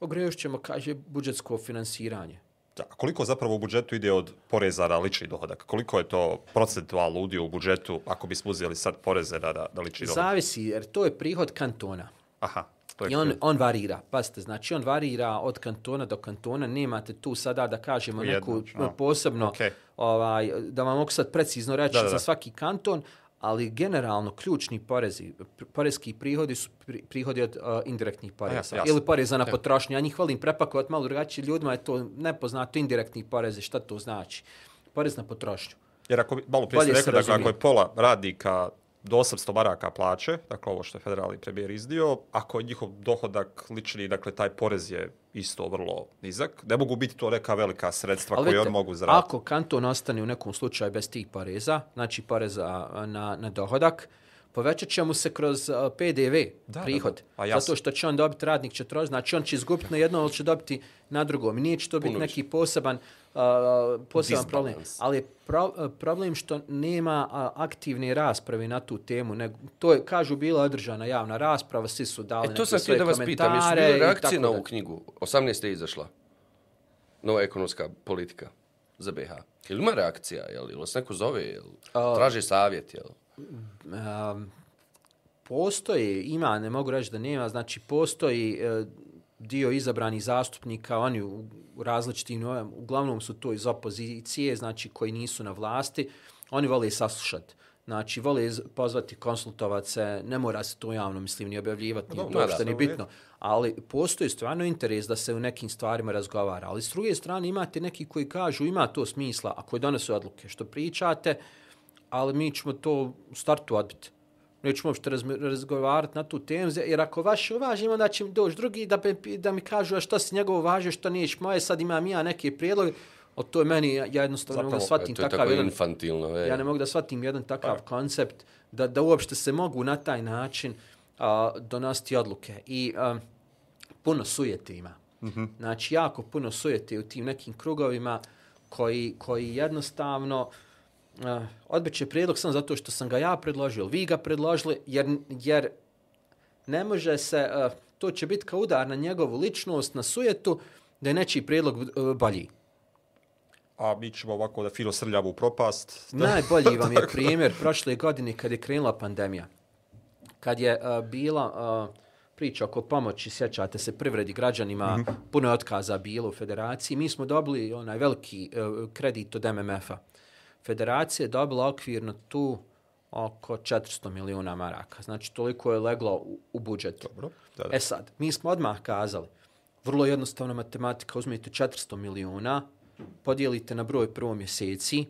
Speaker 4: Ogrešćemo, kaže, budžetsko finansiranje.
Speaker 3: Da, koliko zapravo u budžetu ide od poreza na lični dohodak? Koliko je to procentualno udio u budžetu ako bismo uzeli sad poreze na, na, na lični dohodak?
Speaker 4: Zavisi, jer to je prihod kantona.
Speaker 3: Aha, to je
Speaker 4: I on, on varira, pazite, znači on varira od kantona do kantona, nemate tu sada da kažemo neku posebno,
Speaker 3: Okej.
Speaker 4: ovaj, da vam mogu sad precizno reći
Speaker 3: Da, da, da.
Speaker 4: za svaki kanton, ali generalno ključni porezi, porezki prihodi su pri, prihodi od uh, indirektnih poreza.
Speaker 3: jasno.
Speaker 4: Ili poreza na
Speaker 3: Ja.
Speaker 4: potrošnju. Ja njih volim prepakovati malo drugačije. Ljudima je to nepoznato indirektni porezi. Šta to znači? Porez na potrošnju.
Speaker 3: Jer ako, malo prije ste dakle,
Speaker 4: razumije.
Speaker 3: ako je pola radnika do 800 maraka plaće, dakle ovo što je federalni premijer izdio, ako je njihov dohodak lični, dakle taj porez je isto vrlo nizak, ne mogu biti to neka velika sredstva koje
Speaker 4: vidite,
Speaker 3: oni mogu zaraditi.
Speaker 4: Ako kanton ostane u nekom slučaju bez tih poreza, znači poreza a, na, na dohodak, povećat će mu se kroz PDV
Speaker 3: Da,
Speaker 4: prihod.
Speaker 3: da, da. Pa.
Speaker 4: Zato što će on dobiti, radnik trošiti, znači on će izgubiti na jedno, ali će dobiti na drugom. I nije će to biti
Speaker 2: Puno
Speaker 4: neki poseban, a, poseban problem. Ali je pro, problem što nema a, aktivne rasprave na tu temu. Nego, to je, kažu, bila održana javna rasprava, svi su dali
Speaker 2: E, to
Speaker 4: neke svoje
Speaker 2: da vas pitam, jesu bile reakcije na ovu knjigu? 18. je izašla. Nova ekonomska politika za BiH. Jel ima reakcija? Jel, jel vas neko zove? Jel, traže savjet? Jel?
Speaker 4: Um, postoji, ima, ne mogu reći da nema, znači postoji e, dio izabranih zastupnika, oni u, različitim, no, uglavnom su to iz opozicije, znači koji nisu na vlasti, oni vole saslušati. Znači, vole pozvati, konsultovati se, ne mora se to javno, mislim, ni objavljivati,
Speaker 3: dobro,
Speaker 4: to uopšte ni bitno. Ali postoji stvarno interes da se u nekim stvarima razgovara. Ali s druge strane imate neki koji kažu ima to smisla, a koji donose odluke što pričate, ali mi ćemo to u startu odbiti. Nećemo uopšte razmi- razgovarati na tu temu, jer ako vaš uvažimo, onda će mi doći drugi da, me, da mi kažu a što si njegovo uvažio, što niješ moje, sad imam ja neke prijedloge, ali to je meni, ja jednostavno ne mogu da
Speaker 3: Zapravo,
Speaker 4: shvatim
Speaker 2: to je
Speaker 4: takav jedan,
Speaker 2: infantilno. E.
Speaker 4: ja ne mogu da shvatim jedan takav koncept, da, da uopšte se mogu na taj način a, donositi odluke. I a, puno sujete ima. Mm -hmm. Znači, jako puno sujete u tim nekim krugovima koji, koji jednostavno uh, odbiće prijedlog samo zato što sam ga ja predložio, vi ga predložili, jer, jer ne može se, uh, to će biti kao udar na njegovu ličnost, na sujetu, da je nečiji prijedlog uh, bolji.
Speaker 3: A mi ćemo ovako da fino srljamo u propast. (laughs)
Speaker 4: Najbolji vam je primjer prošle godine kad je krenula pandemija. Kad je uh, bila uh, priča oko pomoći, sjećate se, privredi građanima, mm -hmm. puno je otkaza bilo u federaciji. Mi smo dobili onaj veliki uh, kredit od MMF-a. Federacija je dobila okvirno tu oko 400 milijuna maraka. Znači, toliko je leglo u, u budžetu.
Speaker 3: Dobro, da, da.
Speaker 4: E sad, mi smo odmah kazali, vrlo jednostavna matematika, uzmete 400 milijuna, podijelite na broj prvo mjeseci,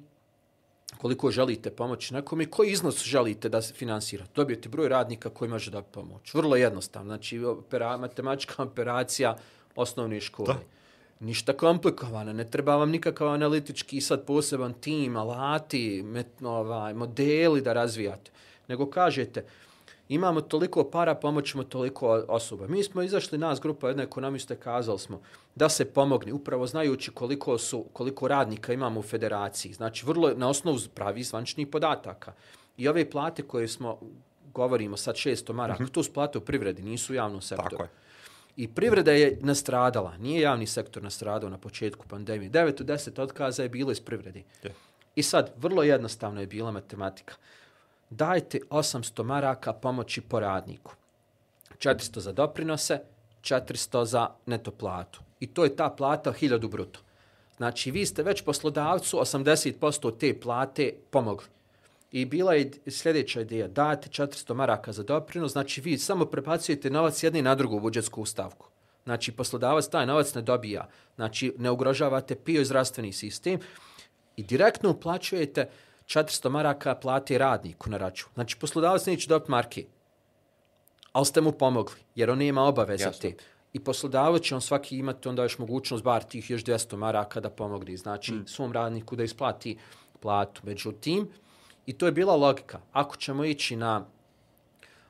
Speaker 4: koliko želite pomoći nekome, koji iznos želite da se finansira. Dobijete broj radnika koji može da pomoć. Vrlo jednostavno. Znači, opera, matematička operacija osnovne škole. Da. Ništa komplikovano, ne treba vam nikakav analitički sad poseban tim, alati, met, ovaj, modeli da razvijate. Nego kažete, imamo toliko para, pomoćemo toliko osoba. Mi smo izašli, nas grupa jedne ekonomiste, kazali smo da se pomogne, upravo znajući koliko, su, koliko radnika imamo u federaciji. Znači, vrlo na osnovu pravi zvančnih podataka. I ove plate koje smo, govorimo sad 600 maraka, mm -hmm. to su plate u privredi, nisu u javnom sektoru.
Speaker 3: Tako je.
Speaker 4: I privreda je nastradala, nije javni sektor nastradao na početku pandemije. 9 od 10 otkaza je bilo iz privredi. I sad, vrlo jednostavno je bila matematika. Dajte 800 maraka pomoći po radniku. 400 za doprinose, 400 za neto platu. I to je ta plata 1000 bruto. Znači, vi ste već poslodavcu 80% te plate pomogli. I bila je sljedeća ideja, date 400 maraka za doprinos, znači vi samo prepacujete novac jedni na drugu budžetsku stavku. Znači, poslodavac taj novac ne dobija. Znači, ne ugrožavate pio zdravstveni sistem i direktno uplaćujete 400 maraka plate radniku na račun. Znači, poslodavac neće dobiti marke, ali ste mu pomogli, jer on nema obaveze
Speaker 2: Jasno.
Speaker 4: te. I poslodavac će on svaki imati onda još mogućnost bar tih još 200 maraka da pomogne. Znači, mm. svom radniku da isplati platu. Međutim, i to je bila logika. Ako ćemo ići na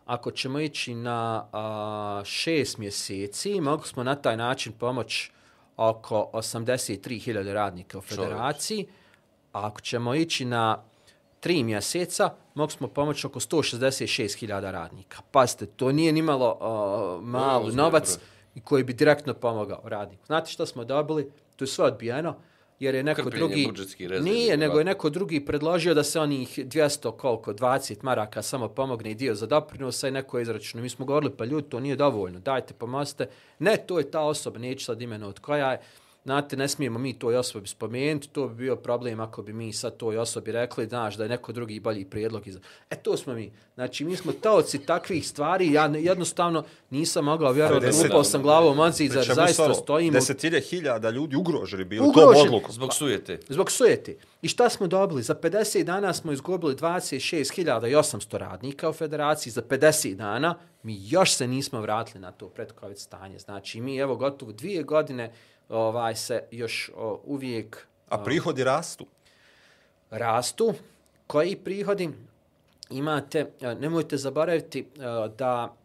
Speaker 4: ako ćemo ići na a, šest mjeseci, mogli smo na taj način pomoć oko 83.000 radnika u federaciji, a ako ćemo ići na tri mjeseca, mogli smo pomoći oko 166.000 radnika. Pazite, to nije nimalo uh, malo novac koji bi direktno pomogao radniku. Znate što smo dobili? To je sve odbijeno jer je neko
Speaker 2: Krpljenje
Speaker 4: drugi
Speaker 2: rezervi,
Speaker 4: nije nego je neko drugi predložio da se onih 200 koliko 20 maraka samo pomogne i dio za doprinosa i neko je mi smo govorili pa ljudi to nije dovoljno dajte pomozite. Ne to je ta osoba neću sad imena od koja je Znate, ne smijemo mi toj osobi spomenuti, to bi bio problem ako bi mi sad toj osobi rekli, znaš, da je neko drugi bolji prijedlog. Iza... E, to smo mi. Znači, mi smo taoci takvih stvari, ja jednostavno nisam mogao vjerovati, upao sam glavom zid, zar zaista
Speaker 3: stvarno,
Speaker 4: stojimo...
Speaker 3: Desetine hiljada ljudi ugroženi bili
Speaker 4: Ugroženi.
Speaker 3: tom odlukom.
Speaker 2: Zbog sujete.
Speaker 4: Zbog sujeti. I šta smo dobili? Za 50 dana smo izgubili 26.800 radnika u federaciji. Za 50 dana mi još se nismo vratili na to predkovid stanje. Znači, mi evo gotovo dvije godine ovaj se još o, uvijek
Speaker 3: A prihodi rastu.
Speaker 4: rastu. Koji prihodi imate, e, nemojte zaboraviti e, da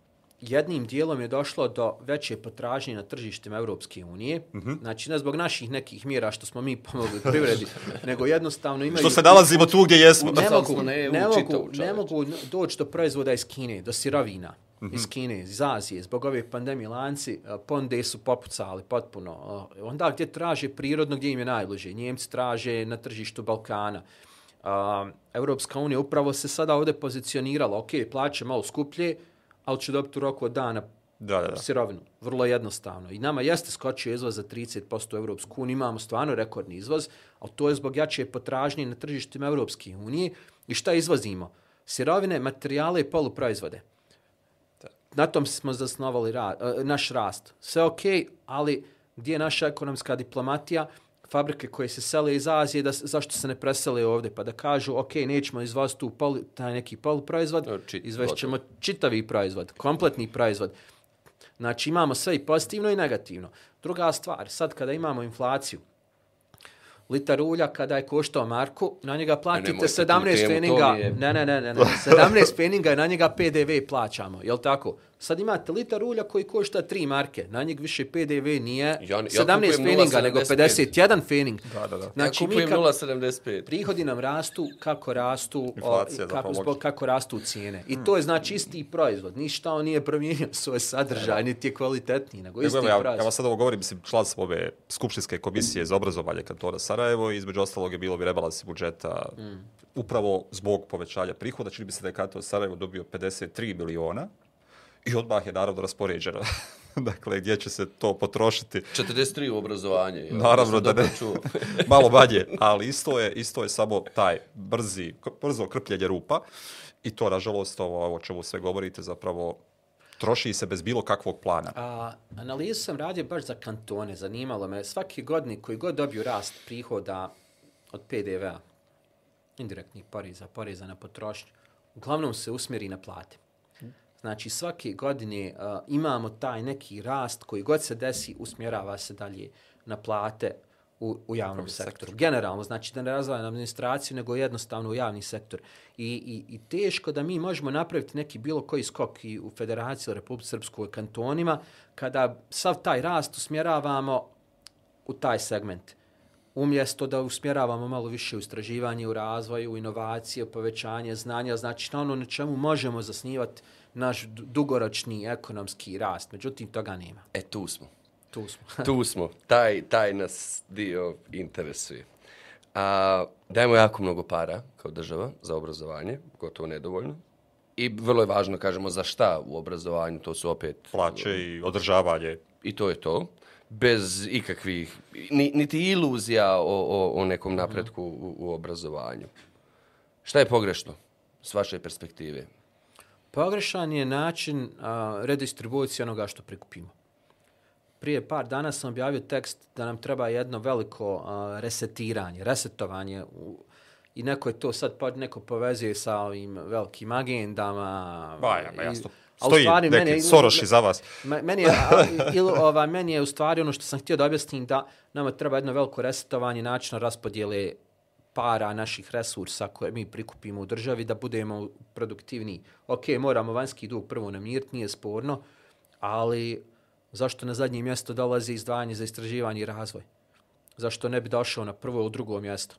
Speaker 4: jednim dijelom je došlo do veće potražnje na tržištima Europske unije. Mm
Speaker 3: Mhm.
Speaker 4: -hmm. Znači, ne zbog naših nekih mjera što smo mi pomogli privredi, (laughs) nego jednostavno imaju...
Speaker 3: Što se nalazimo tu gdje jesmo.
Speaker 4: Ne mogu, ne, mogu, ne mogu doći do proizvoda iz Kine, do sirovina
Speaker 3: Mhm.
Speaker 4: iz Kine, iz Azije, zbog ove pandemije lanci, a, ponde su popucali potpuno. A, Onda gdje traže prirodno, gdje im je najbliže. Njemci traže na tržištu Balkana. A, Europska unija upravo se sada ovdje pozicionirala, ok, plaće malo skuplje, ali će dobiti u roku od dana
Speaker 3: Da, da, da.
Speaker 4: sirovinu. Vrlo jednostavno. I nama jeste skočio izvoz za 30% u Europsku uniju. Imamo stvarno rekordni izvoz, ali to je zbog jače potražnje na tržištima Europske unije. I šta izvozimo? Sirovine, materijale i poluproizvode. Na tom smo zasnovali ra, e, naš rast. Sve ok, ali gdje je naša ekonomska diplomatija? Fabrike koje se sele iz Azije, da, zašto se ne presele ovdje? Pa da kažu, ok, nećemo izvoziti tu polu, taj neki poluproizvod,
Speaker 2: No, čit-
Speaker 4: izvešćemo čitavi proizvod, kompletni proizvod. Znači imamo sve i pozitivno i negativno. Druga stvar, sad kada imamo inflaciju, litar ulja kada je koštao marku, na njega platite
Speaker 2: nemojte tu
Speaker 4: 17
Speaker 2: temu, to
Speaker 4: feninga,
Speaker 2: mi je-
Speaker 4: ne, ne, ne, ne, ne, 17 feninga i na njega PDV plaćamo, jel tako? Sad imate litar ulja koji košta 3 marke, na njeg više PDV nije
Speaker 2: Ja- ja
Speaker 4: 17
Speaker 2: kupujem
Speaker 4: feninga, nego
Speaker 2: 0,75.
Speaker 4: 51 fening.
Speaker 3: Da, da, da.
Speaker 4: Znači,
Speaker 2: ja kupujem
Speaker 4: kad-
Speaker 2: 0,75.
Speaker 4: prihodi nam rastu kako rastu o, kako, zbog, kako rastu cijene. I to je znači isti proizvod. Ništa on nije promijenio svoj sadržaj, niti je kvalitetniji, nego isti
Speaker 3: evo, ja, ja
Speaker 4: proizvod.
Speaker 3: vam sad ovo govorim, mislim, član sam ove Skupštinske komisije za obrazovanje kantona Sarajevo i između ostalog je bilo bi rebalans budžeta
Speaker 4: Mm.
Speaker 3: upravo zbog povećanja prihoda. Čini bi se da je kanton Sarajevo dobio 53 miliona i odmah je naravno raspoređeno. (laughs) dakle, gdje će se to potrošiti?
Speaker 2: 43 u obrazovanje. jel?
Speaker 3: Naravno da ne. (laughs) Malo manje, ali isto je, isto je samo taj brzi, brzo krpljenje rupa i to, nažalost, ovo o čemu sve govorite, zapravo troši se bez bilo kakvog plana.
Speaker 4: A, analizu sam radio baš za kantone, zanimalo me. Svaki godnik koji god dobiju rast prihoda od PDV-a, indirektnih poreza, poreza na potrošnju, uglavnom se usmjeri na plate. Znači svake godine uh, imamo taj neki rast koji god se desi, usmjerava se dalje na plate u, u javnom sektoru. Generalno, znači da ne razvajam administraciju, nego jednostavno u javni sektor. I, i, I teško da mi možemo napraviti neki bilo koji skok i u Federaciji ili Republike Srpskoj kantonima, kada sav taj rast usmjeravamo u taj segment. Umjesto da usmjeravamo malo više u istraživanje, u razvoju, u inovacije, u povećanje znanja, znači na ono na čemu možemo zasnivati naš du- dugoročni ekonomski rast. Međutim, toga nema.
Speaker 2: E, tu smo.
Speaker 4: Tu smo. (laughs)
Speaker 2: Tu smo. Taj, taj nas dio interesuje. A, dajemo jako mnogo para kao država za obrazovanje, gotovo nedovoljno. I vrlo je važno, kažemo, za šta u obrazovanju, to su opet...
Speaker 3: Plaće i održavanje.
Speaker 2: I to je to. Bez ikakvih, ni, niti iluzija o, o, o nekom napretku u, u obrazovanju. Šta je pogrešno s vaše perspektive?
Speaker 4: Pogrešan je način a, redistribucije onoga što prikupimo. Prije par dana sam objavio tekst da nam treba jedno veliko a, resetiranje, resetovanje u, i neko je to sad pa neko povezuje sa ovim velikim agendama.
Speaker 3: Ba, ja, ma
Speaker 4: i-
Speaker 3: jasno.
Speaker 4: a
Speaker 3: Stoji
Speaker 4: stvari
Speaker 3: neki
Speaker 4: mene-
Speaker 3: Soros iza vas.
Speaker 4: Me- Meni je, ili, ova, meni je u stvari ono što sam htio da objasnim da nama treba jedno veliko resetovanje načina raspodjele para naših resursa koje mi prikupimo u državi da budemo produktivniji. Ok, moramo vanjski dug prvo namiriti, nije sporno, ali zašto na zadnje mjesto dolazi izdvajanje za istraživanje i razvoj? Zašto ne bi došao na prvo ili drugo mjesto?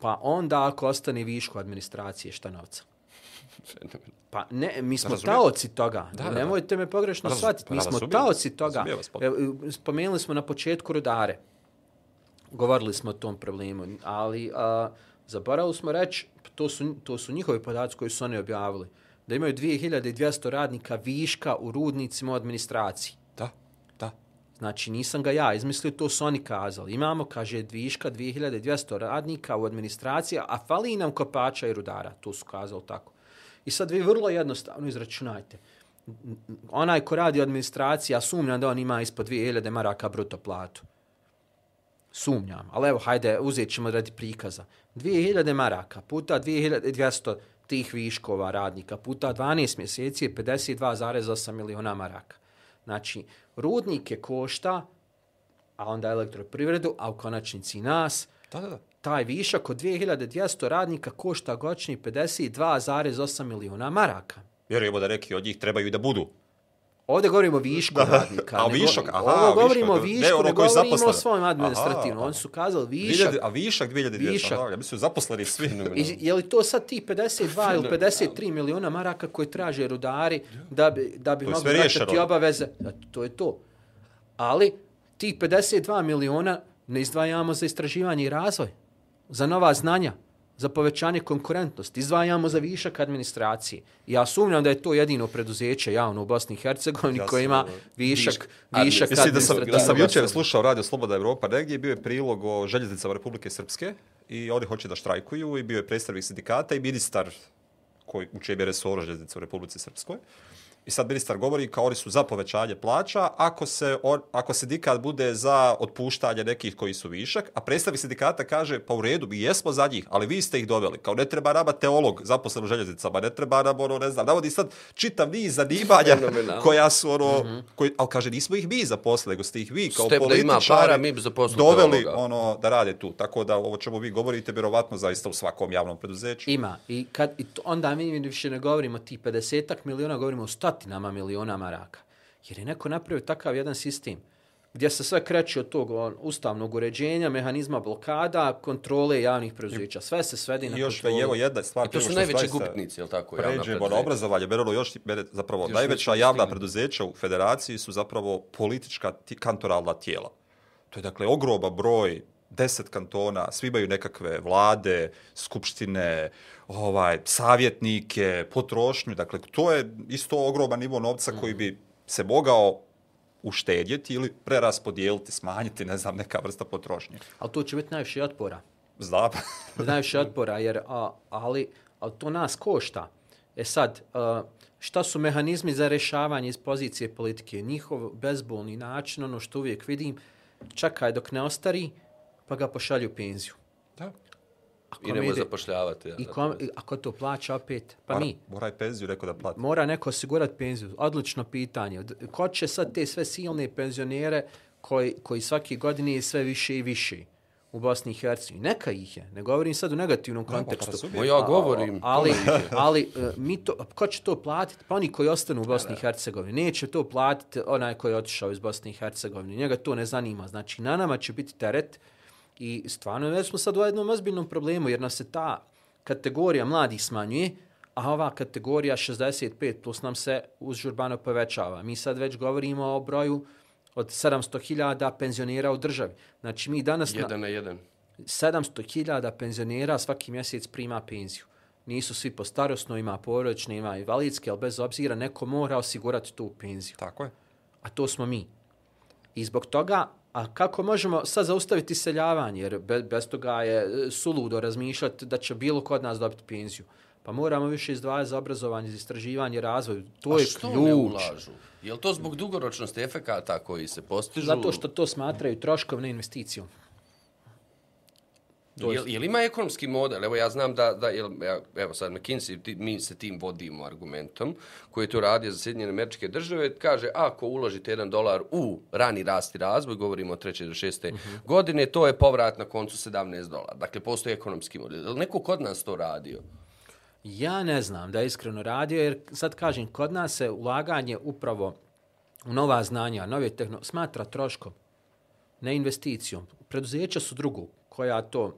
Speaker 4: Pa onda ako ostane viško administracije, šta novca? Pa ne, mi smo
Speaker 3: Razumijem.
Speaker 4: taoci toga.
Speaker 3: Da, da, da.
Speaker 4: Nemojte me pogrešno shvatiti. Mi
Speaker 3: pa
Speaker 4: smo taoci toga. Spomenuli smo na početku rudare. Govorili smo o tom problemu. Ali a, zaboravili smo reći, to su, to su njihovi podaci koji su oni objavili, da imaju 2200 radnika viška u rudnicima u administraciji.
Speaker 3: Da, da.
Speaker 4: Znači, nisam ga ja izmislio, to su oni kazali. Imamo, kaže, viška 2200 radnika u administraciji, a fali nam kopača i rudara. To su kazali tako. I sad vi vrlo jednostavno izračunajte. Onaj ko radi u administraciji, ja sumnjam da on ima ispod 2000 maraka bruto platu. Sumnjam. Ali evo, hajde, uzet ćemo radi prikaza. 2000 maraka puta 2200 tih viškova radnika puta 12 mjeseci je 52,8 miliona maraka. Znači, rudnike košta, a onda elektroprivredu, a u konačnici i nas,
Speaker 3: Da, da, da.
Speaker 4: taj višak od 2200 radnika košta godišnji 52,8 miliona maraka.
Speaker 3: Vjerujemo da neki od njih trebaju i da budu.
Speaker 4: Ovdje govorimo o višku radnika.
Speaker 3: A,
Speaker 4: ne
Speaker 3: višak, aha,
Speaker 4: Ovo govorimo o
Speaker 3: višak, ne,
Speaker 4: višku,
Speaker 3: ono
Speaker 4: ne
Speaker 3: je
Speaker 4: govorimo o svojom administrativnom. Oni su kazali višak.
Speaker 3: 2000, a višak 2200.
Speaker 4: Višak.
Speaker 3: Da, ja mislim zaposleni svi.
Speaker 4: I, je li to sad ti 52 ili 53 miliona maraka koje traže rudari da bi, da bi mogli vraćati obaveze? Da, to je to. Ali tih 52 miliona ne izdvajamo za istraživanje i razvoj, za nova znanja, za povećanje konkurentnosti, izdvajamo za višak administracije. Ja sumnjam da je to jedino preduzeće javno u Bosni i Hercegovini
Speaker 3: Ja
Speaker 4: koje ima višak,
Speaker 2: višak
Speaker 4: višak
Speaker 3: Mislim da sam, da sam jučer slušao Radio Sloboda Evropa negdje, bio je prilog o željeznicama Republike Srpske i oni hoće da štrajkuju i bio je predstavnik sindikata i ministar koji, u čijem je željeznice u Republici Srpskoj. I sad ministar govori kao oni su za povećanje plaća ako se, on, ako sindikat bude za otpuštanje nekih koji su višak, a predstavnik sindikata kaže pa u redu, mi jesmo za njih, ali vi ste ih doveli. Kao ne treba nama teolog zaposlen u željeznicama, ne treba nam ono, ne znam, navodi sad čitav niz zanimanja koja su ono, koji, ali kaže nismo ih mi zaposlili, nego ste ih vi kao
Speaker 2: Step da ima
Speaker 3: političari
Speaker 2: para, mi
Speaker 3: doveli
Speaker 2: teologa.
Speaker 3: ono da rade tu. Tako da ovo čemu vi govorite, vjerovatno zaista u svakom javnom preduzeću.
Speaker 4: Ima. I, kad, i to, onda mi više ne govorimo o tih 50 miliona, govorimo o stotinama miliona maraka. Jer je neko napravio takav jedan sistem gdje se sve kreće od tog on, ustavnog uređenja, mehanizma blokada, kontrole javnih preduzeća. Sve se svedi na
Speaker 3: još
Speaker 4: kontrolu.
Speaker 3: evo jedna stvar.
Speaker 2: I to
Speaker 3: prije
Speaker 2: su najveći gubitnici, je li tako?
Speaker 3: Pređemo na
Speaker 2: preduzeća?
Speaker 3: obrazovanje, Berolo, još mene zapravo
Speaker 2: Još
Speaker 3: najveća javna preduzeća u federaciji su zapravo politička ti- kantoralna tijela. To je dakle ogroba broj deset kantona, svi imaju nekakve vlade, skupštine, ovaj, savjetnike, potrošnju. Dakle, to je isto ogroman nivo novca koji bi se mogao uštedjeti ili preraspodijeliti, smanjiti, ne znam, neka vrsta potrošnje.
Speaker 4: Ali to će biti najviše otpora.
Speaker 3: Znam. (laughs)
Speaker 4: najviše otpora, jer, a, ali, ali to nas košta. E sad, a, šta su mehanizmi za rešavanje iz pozicije politike? Njihov bezbolni način, ono što uvijek vidim, čakaj dok ne ostari, pa ga pošalju u penziju.
Speaker 3: da.
Speaker 4: A
Speaker 2: I nemoj
Speaker 4: ide-
Speaker 2: zapošljavati. ja,
Speaker 4: I kom, ako to plaća opet? Pa
Speaker 3: Mora-
Speaker 4: mi.
Speaker 3: Mora i penziju neko da plati.
Speaker 4: Mora neko osigurati penziju. Odlično pitanje. Ko će sad te sve silne penzionere koji, koji svake godine je sve više i više u Bosni i Hercegovini? Neka ih je. Ne govorim sad u negativnom
Speaker 3: pa
Speaker 4: kontekstu.
Speaker 3: razumijem.
Speaker 2: Mo ja govorim.
Speaker 4: ali, ali e, mi to, ko će to platiti? Pa oni koji ostanu u Bosni i Hercegovini. Neće to platiti onaj koji je otišao iz Bosne i Hercegovine. Njega to ne zanima. Znači, na nama će biti teret i stvarno već smo sad u jednom ozbiljnom problemu jer nas se ta kategorija mladih smanjuje, a ova kategorija 65 plus nam se uzžurbano povećava. Mi sad već govorimo o broju od 700.000 penzionera u državi. Znači, mi danas... na-
Speaker 2: Jedan na jedan.
Speaker 4: 700.000 penzionera svaki mjesec prima penziju. Nisu svi po starosno, ima porodične, ima invalidske, ali bez obzira neko mora osigurati tu penziju.
Speaker 3: Tako je.
Speaker 4: A to smo mi. I zbog toga, a kako možemo sad zaustaviti seljavanje, jer be, bez toga je e, suludo razmišljati da će bilo kod nas dobiti penziju. Pa moramo više izdvajati za obrazovanje, za istraživanje, razvoj. To
Speaker 2: A
Speaker 4: je
Speaker 2: što ne
Speaker 4: ključ.
Speaker 2: ulažu? Je to zbog dugoročnosti efekata koji se postižu?
Speaker 4: Zato što to smatraju troškovne investicijom. To je-
Speaker 2: Jel, jel ima ekonomski model? Evo ja znam da, da jel, evo sad McKinsey, ti, mi se tim vodimo argumentom, koji to radio za Sjedinjene američke države, kaže ako uložite jedan dolar u rani rast i razvoj, govorimo o treće do šeste godine, to je povrat na koncu 17 dolara. Dakle, postoji ekonomski model. Jel neko kod nas to radio?
Speaker 4: Ja ne znam da je iskreno radio, jer sad kažem, kod nas se ulaganje upravo u nova znanja, nove tehnologije, smatra troškom, ne investicijom. Preduzeća su drugu koja to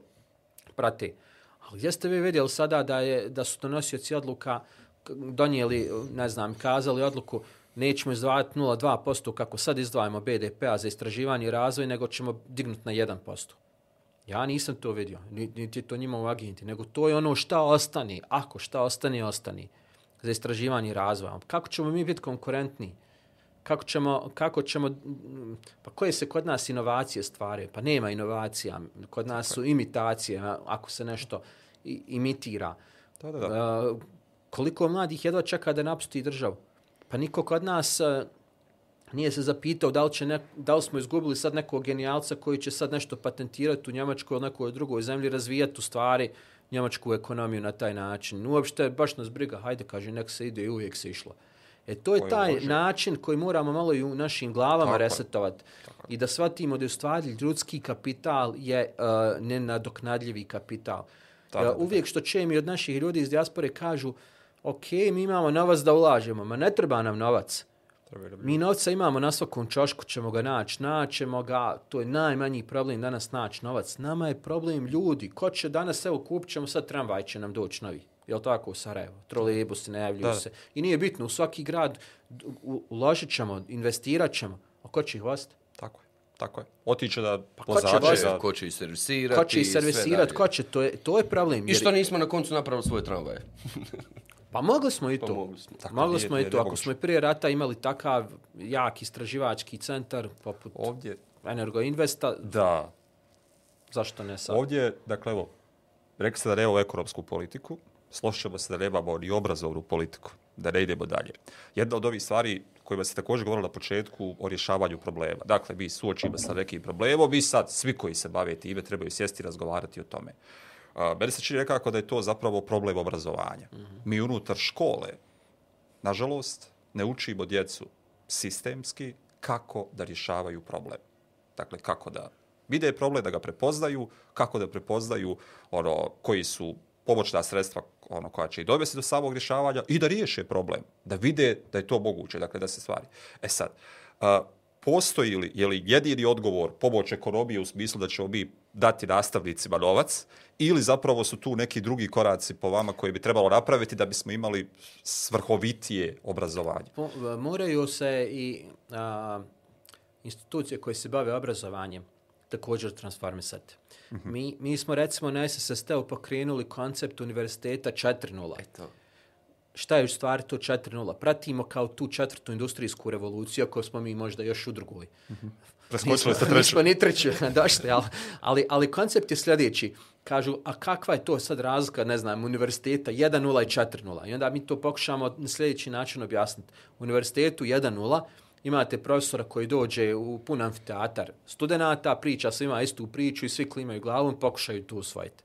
Speaker 4: prate. Ali gdje ste vi vidjeli sada da, je, da su to nosioci odluka donijeli, ne znam, kazali odluku nećemo izdvajati 0,2% kako sad izdvajamo BDP-a za istraživanje i razvoj, nego ćemo dignuti na 1%. Ja nisam to vidio, ni- niti to njima u agenti, nego to je ono šta ostani, ako šta ostani, ostani za istraživanje i razvoj. Kako ćemo mi biti konkurentni? Kako ćemo, kako ćemo, pa koje se kod nas inovacije stvaraju? Pa nema inovacija, kod nas su imitacije, ako se nešto imitira.
Speaker 3: Da, da, da.
Speaker 4: Uh, koliko mladih jedva čeka da napusti državu? Pa niko kod nas uh, nije se zapitao da li, će nek, da li smo izgubili sad nekog genijalca koji će sad nešto patentirati u Njemačkoj ili nekoj drugoj zemlji, razvijati u stvari njemačku ekonomiju na taj način. Uopšte, baš nas briga, hajde, kaže, nek se ide i uvijek se išlo. E to je
Speaker 3: Koji
Speaker 4: taj
Speaker 3: može.
Speaker 4: način koji moramo malo i u našim glavama
Speaker 3: Tako
Speaker 4: resetovati. I da shvatimo da je u stvari ljudski kapital je uh, nenadoknadljivi kapital.
Speaker 3: Da,
Speaker 4: Uh,
Speaker 3: da.
Speaker 4: uvijek što čujem i od naših ljudi iz dijaspore kažu ok, mi imamo novac da ulažemo, ma ne treba nam novac. Mi novca imamo na svakom čošku, ćemo ga naći, naćemo ga, to je najmanji problem danas naći novac. Nama je problem ljudi. Ko će danas, evo, kupit ćemo sad tramvaj će nam doći novi. Jel tako u Sarajevo? Trolejbusi najavljuju
Speaker 3: Da.
Speaker 4: se. I nije bitno, u svaki grad uložit ćemo, investirat ćemo. A ko će ih voziti?
Speaker 3: Tako je, tako je. Otiće da
Speaker 4: ko će
Speaker 3: da...
Speaker 2: Ko će ih servisirati.
Speaker 4: Ko će ih
Speaker 2: i sve
Speaker 4: servisirat,
Speaker 2: dalje.
Speaker 4: ko će, to je, to je problem.
Speaker 2: I
Speaker 4: jer-
Speaker 2: što nismo na koncu napravili svoje tramvaje? (laughs)
Speaker 4: Pa mogli smo i
Speaker 2: Pa
Speaker 4: to.
Speaker 2: mogli smo.
Speaker 3: Tako,
Speaker 4: mogli smo i to. Ako smo i prije rata imali takav jak istraživački centar poput
Speaker 3: Ovdje,
Speaker 4: Energoinvesta,
Speaker 3: da,
Speaker 4: zašto ne sad?
Speaker 3: ovdje, dakle, evo, rekli ste da nemamo ekonomsku politiku, složit ćemo se da nemamo ni obrazovnu politiku, da ne idemo dalje. Jedna od ovih stvari kojima se također govorilo na početku o rješavanju problema. Dakle, mi suočimo sa nekim problemom, mi sad, svi koji se bave time, trebaju sjesti i razgovarati o tome. A, meni se čini nekako da je to zapravo problem obrazovanja. Mi unutar škole, nažalost, ne učimo djecu sistemski kako da rješavaju problem. Dakle, kako da vide problem, da ga prepoznaju, kako da prepoznaju ono koji su pomoćna sredstva ono koja će i dovesti do samog rješavanja i da riješe problem, da vide da je to moguće, dakle da se stvari. E sad, a, postoji li, je li jedini odgovor pomoć ekonomije u smislu da ćemo mi dati nastavnicima novac ili zapravo su tu neki drugi koraci po vama koji bi trebalo napraviti da bismo imali svrhovitije obrazovanje?
Speaker 4: Po- e, moraju se i a, institucije koje se bave obrazovanjem također transformisati. Mi, mi smo recimo na SSST-u pokrenuli koncept univerziteta 4.0.
Speaker 2: Eto.
Speaker 4: Šta je u stvari to 4.0? Pratimo kao tu četvrtu industrijsku revoluciju, ako smo mi možda još u drugoj. (laughs)
Speaker 3: Preskočili ste
Speaker 4: Nismo-
Speaker 3: treću.
Speaker 4: Nismo ni treću (laughs) došli, ali, ali, ali koncept je sljedeći. Kažu, a kakva je to sad razlika, ne znam, univerziteta 1.0 i 4.0? I onda mi to pokušamo na sljedeći način objasniti. Univerzitetu 1.0 imate profesora koji dođe u pun amfiteatar studenta, priča svima istu priču i svi klimaju glavom, pokušaju to usvojiti.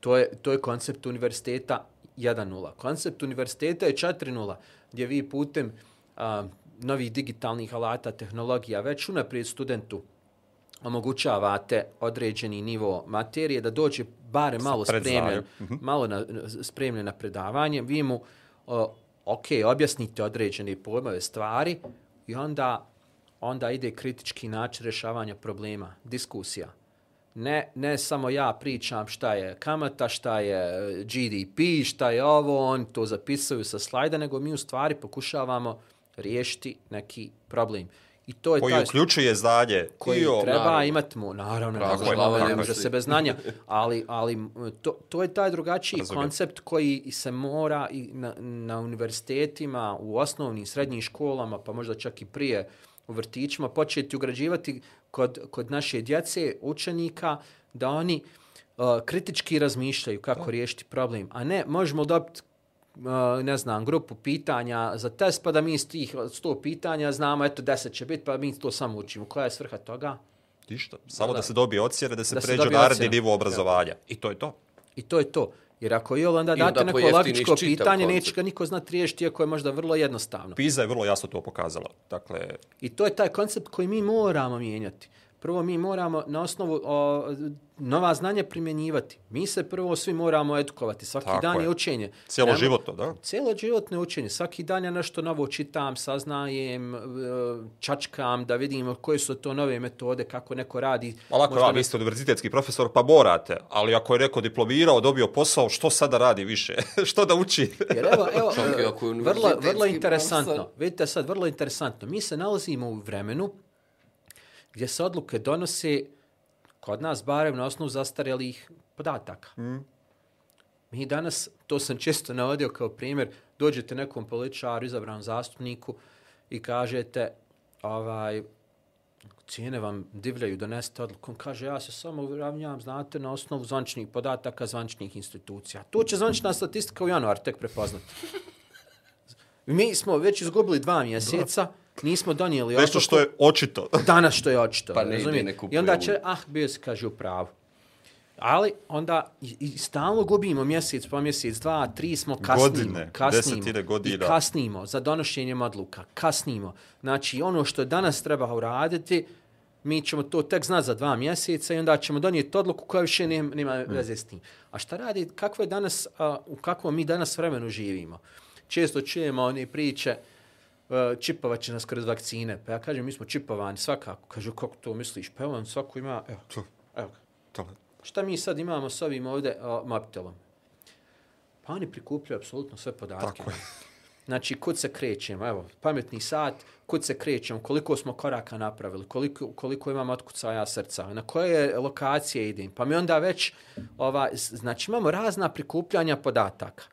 Speaker 4: To je, to je koncept univerziteta 1.0. Koncept univerziteta je 4.0, gdje vi putem a, novih digitalnih alata, tehnologija, već unaprijed studentu omogućavate određeni nivo materije da dođe bare malo spremljen, malo na, spremljen na predavanje, vi mu o, ok, objasnite određene pojmove stvari i onda, onda ide kritički način rješavanja problema, diskusija. Ne, ne samo ja pričam šta je kamata, šta je e, GDP, šta je ovo, on to zapisuju sa slajda, nego mi u stvari pokušavamo riješiti neki problem. I to je
Speaker 3: Koji
Speaker 4: taj
Speaker 3: uključuje znanje
Speaker 4: koji
Speaker 3: i o-
Speaker 4: treba
Speaker 2: naravno.
Speaker 4: imati mu, naravno,
Speaker 2: Tako je,
Speaker 4: glava ne može se bez znanja, (laughs) ali, ali to, to je taj drugačiji
Speaker 3: Razumijem.
Speaker 4: koncept koji se mora i na, na univerzitetima, u osnovnim srednjim školama, pa možda čak i prije u vrtićima, početi ugrađivati kod, kod naše djece, učenika, da oni uh, kritički razmišljaju kako riješiti problem, a ne možemo dobiti ne znam, grupu pitanja za test, pa da mi iz tih 100 pitanja znamo, eto 10 će biti, pa mi to samo učimo. Koja je svrha toga?
Speaker 3: Ništa. Samo da,
Speaker 4: Da.
Speaker 3: se dobije ocjene, da se
Speaker 4: Da
Speaker 3: pređe naredni nivo obrazovanja. I to je to.
Speaker 4: I to je to. Jer ako je onda date
Speaker 2: onda
Speaker 4: neko logičko pitanje, neće ga niko znati riješiti, iako je možda vrlo jednostavno.
Speaker 3: PISA je vrlo jasno to pokazala. Dakle,
Speaker 4: I to je taj koncept koji mi moramo mijenjati. Prvo mi moramo na osnovu o, nova znanja primjenjivati. Mi se prvo svi moramo edukovati. Svaki
Speaker 3: Tako
Speaker 4: dan je
Speaker 3: je.
Speaker 4: učenje.
Speaker 3: Cijelo životno, da?
Speaker 4: Cijelo životno učenje. Svaki dan ja nešto novo čitam, saznajem, e, čačkam, da vidimo koje su to nove metode, kako neko radi.
Speaker 3: Ali ako vi ste univerzitetski profesor, pa morate. Ali ako je neko diplomirao, dobio posao, što sada radi više? (laughs) što da uči?
Speaker 4: Jer evo, evo,
Speaker 2: je
Speaker 4: vrlo, vrlo interesantno.
Speaker 2: profesor.
Speaker 4: Vidite sad, vrlo interesantno. Mi se nalazimo u vremenu gdje se odluke donose kod nas barem na osnovu zastarjelih podataka. Mm. Mi danas, to sam često navodio kao primjer, dođete nekom političaru, izabranom zastupniku i kažete, ovaj, cijene vam divljaju, donesete odluku. On kaže, ja se samo uvravnjam, znate, na osnovu zvančnih podataka, zvančnih institucija. To će zvančna statistika u januar tek prepoznati. Mi smo već izgubili dva mjeseca, nismo donijeli
Speaker 3: Nešto što je očito. (laughs)
Speaker 4: danas što je očito.
Speaker 2: Pa ne ide,
Speaker 4: razumije?
Speaker 2: ne kupuje
Speaker 4: I onda će, ah, bio se, kaže, u pravu. Ali onda i, i stalno gubimo mjesec po mjesec, dva, tri smo kasnimo.
Speaker 3: Godine,
Speaker 4: kasnimo,
Speaker 3: desetine godina.
Speaker 4: I kasnimo za donošenjem odluka. Kasnimo. Znači, ono što danas treba uraditi, mi ćemo to tek znati za dva mjeseca i onda ćemo donijeti odluku koja više nema, nema veze s tim. A šta radi, kakvo je danas, a, u kakvom mi danas vremenu živimo? Često čujemo one priče, uh, čipovat će nas kroz vakcine. Pa ja kažem, mi smo čipovani svakako. Kažu, kako to misliš? Pa evo, svako ima, evo, evo. ga. Šta mi sad imamo s ovim ovdje uh, mobitelom? Pa oni prikupljaju apsolutno sve podatke.
Speaker 3: Tako je.
Speaker 4: Znači, kud se krećemo, evo, pametni sat, kud se krećemo, koliko smo koraka napravili, koliko, koliko imam otkucaja srca, na koje lokacije idem. Pa mi onda već, ova, znači, imamo razna prikupljanja podataka.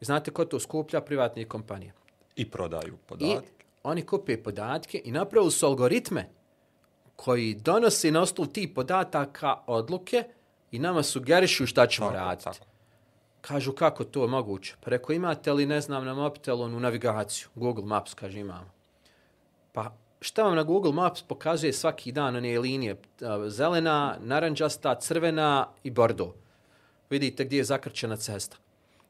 Speaker 4: Znate ko to skuplja? Privatne kompanije.
Speaker 3: I prodaju
Speaker 4: I
Speaker 3: podatke.
Speaker 4: oni kupe podatke i napravili su algoritme koji donose na osnovu tih podataka odluke i nama sugerišu šta ćemo
Speaker 3: Tako,
Speaker 4: raditi.
Speaker 3: tako.
Speaker 4: Kažu kako to je moguće. Pa rekao, imate li, ne znam, na mobitelu onu navigaciju? Google Maps, kaže, imamo. Pa šta vam na Google Maps pokazuje svaki dan one linije? Zelena, naranđasta, crvena i bordo. Vidite gdje je zakrčena cesta.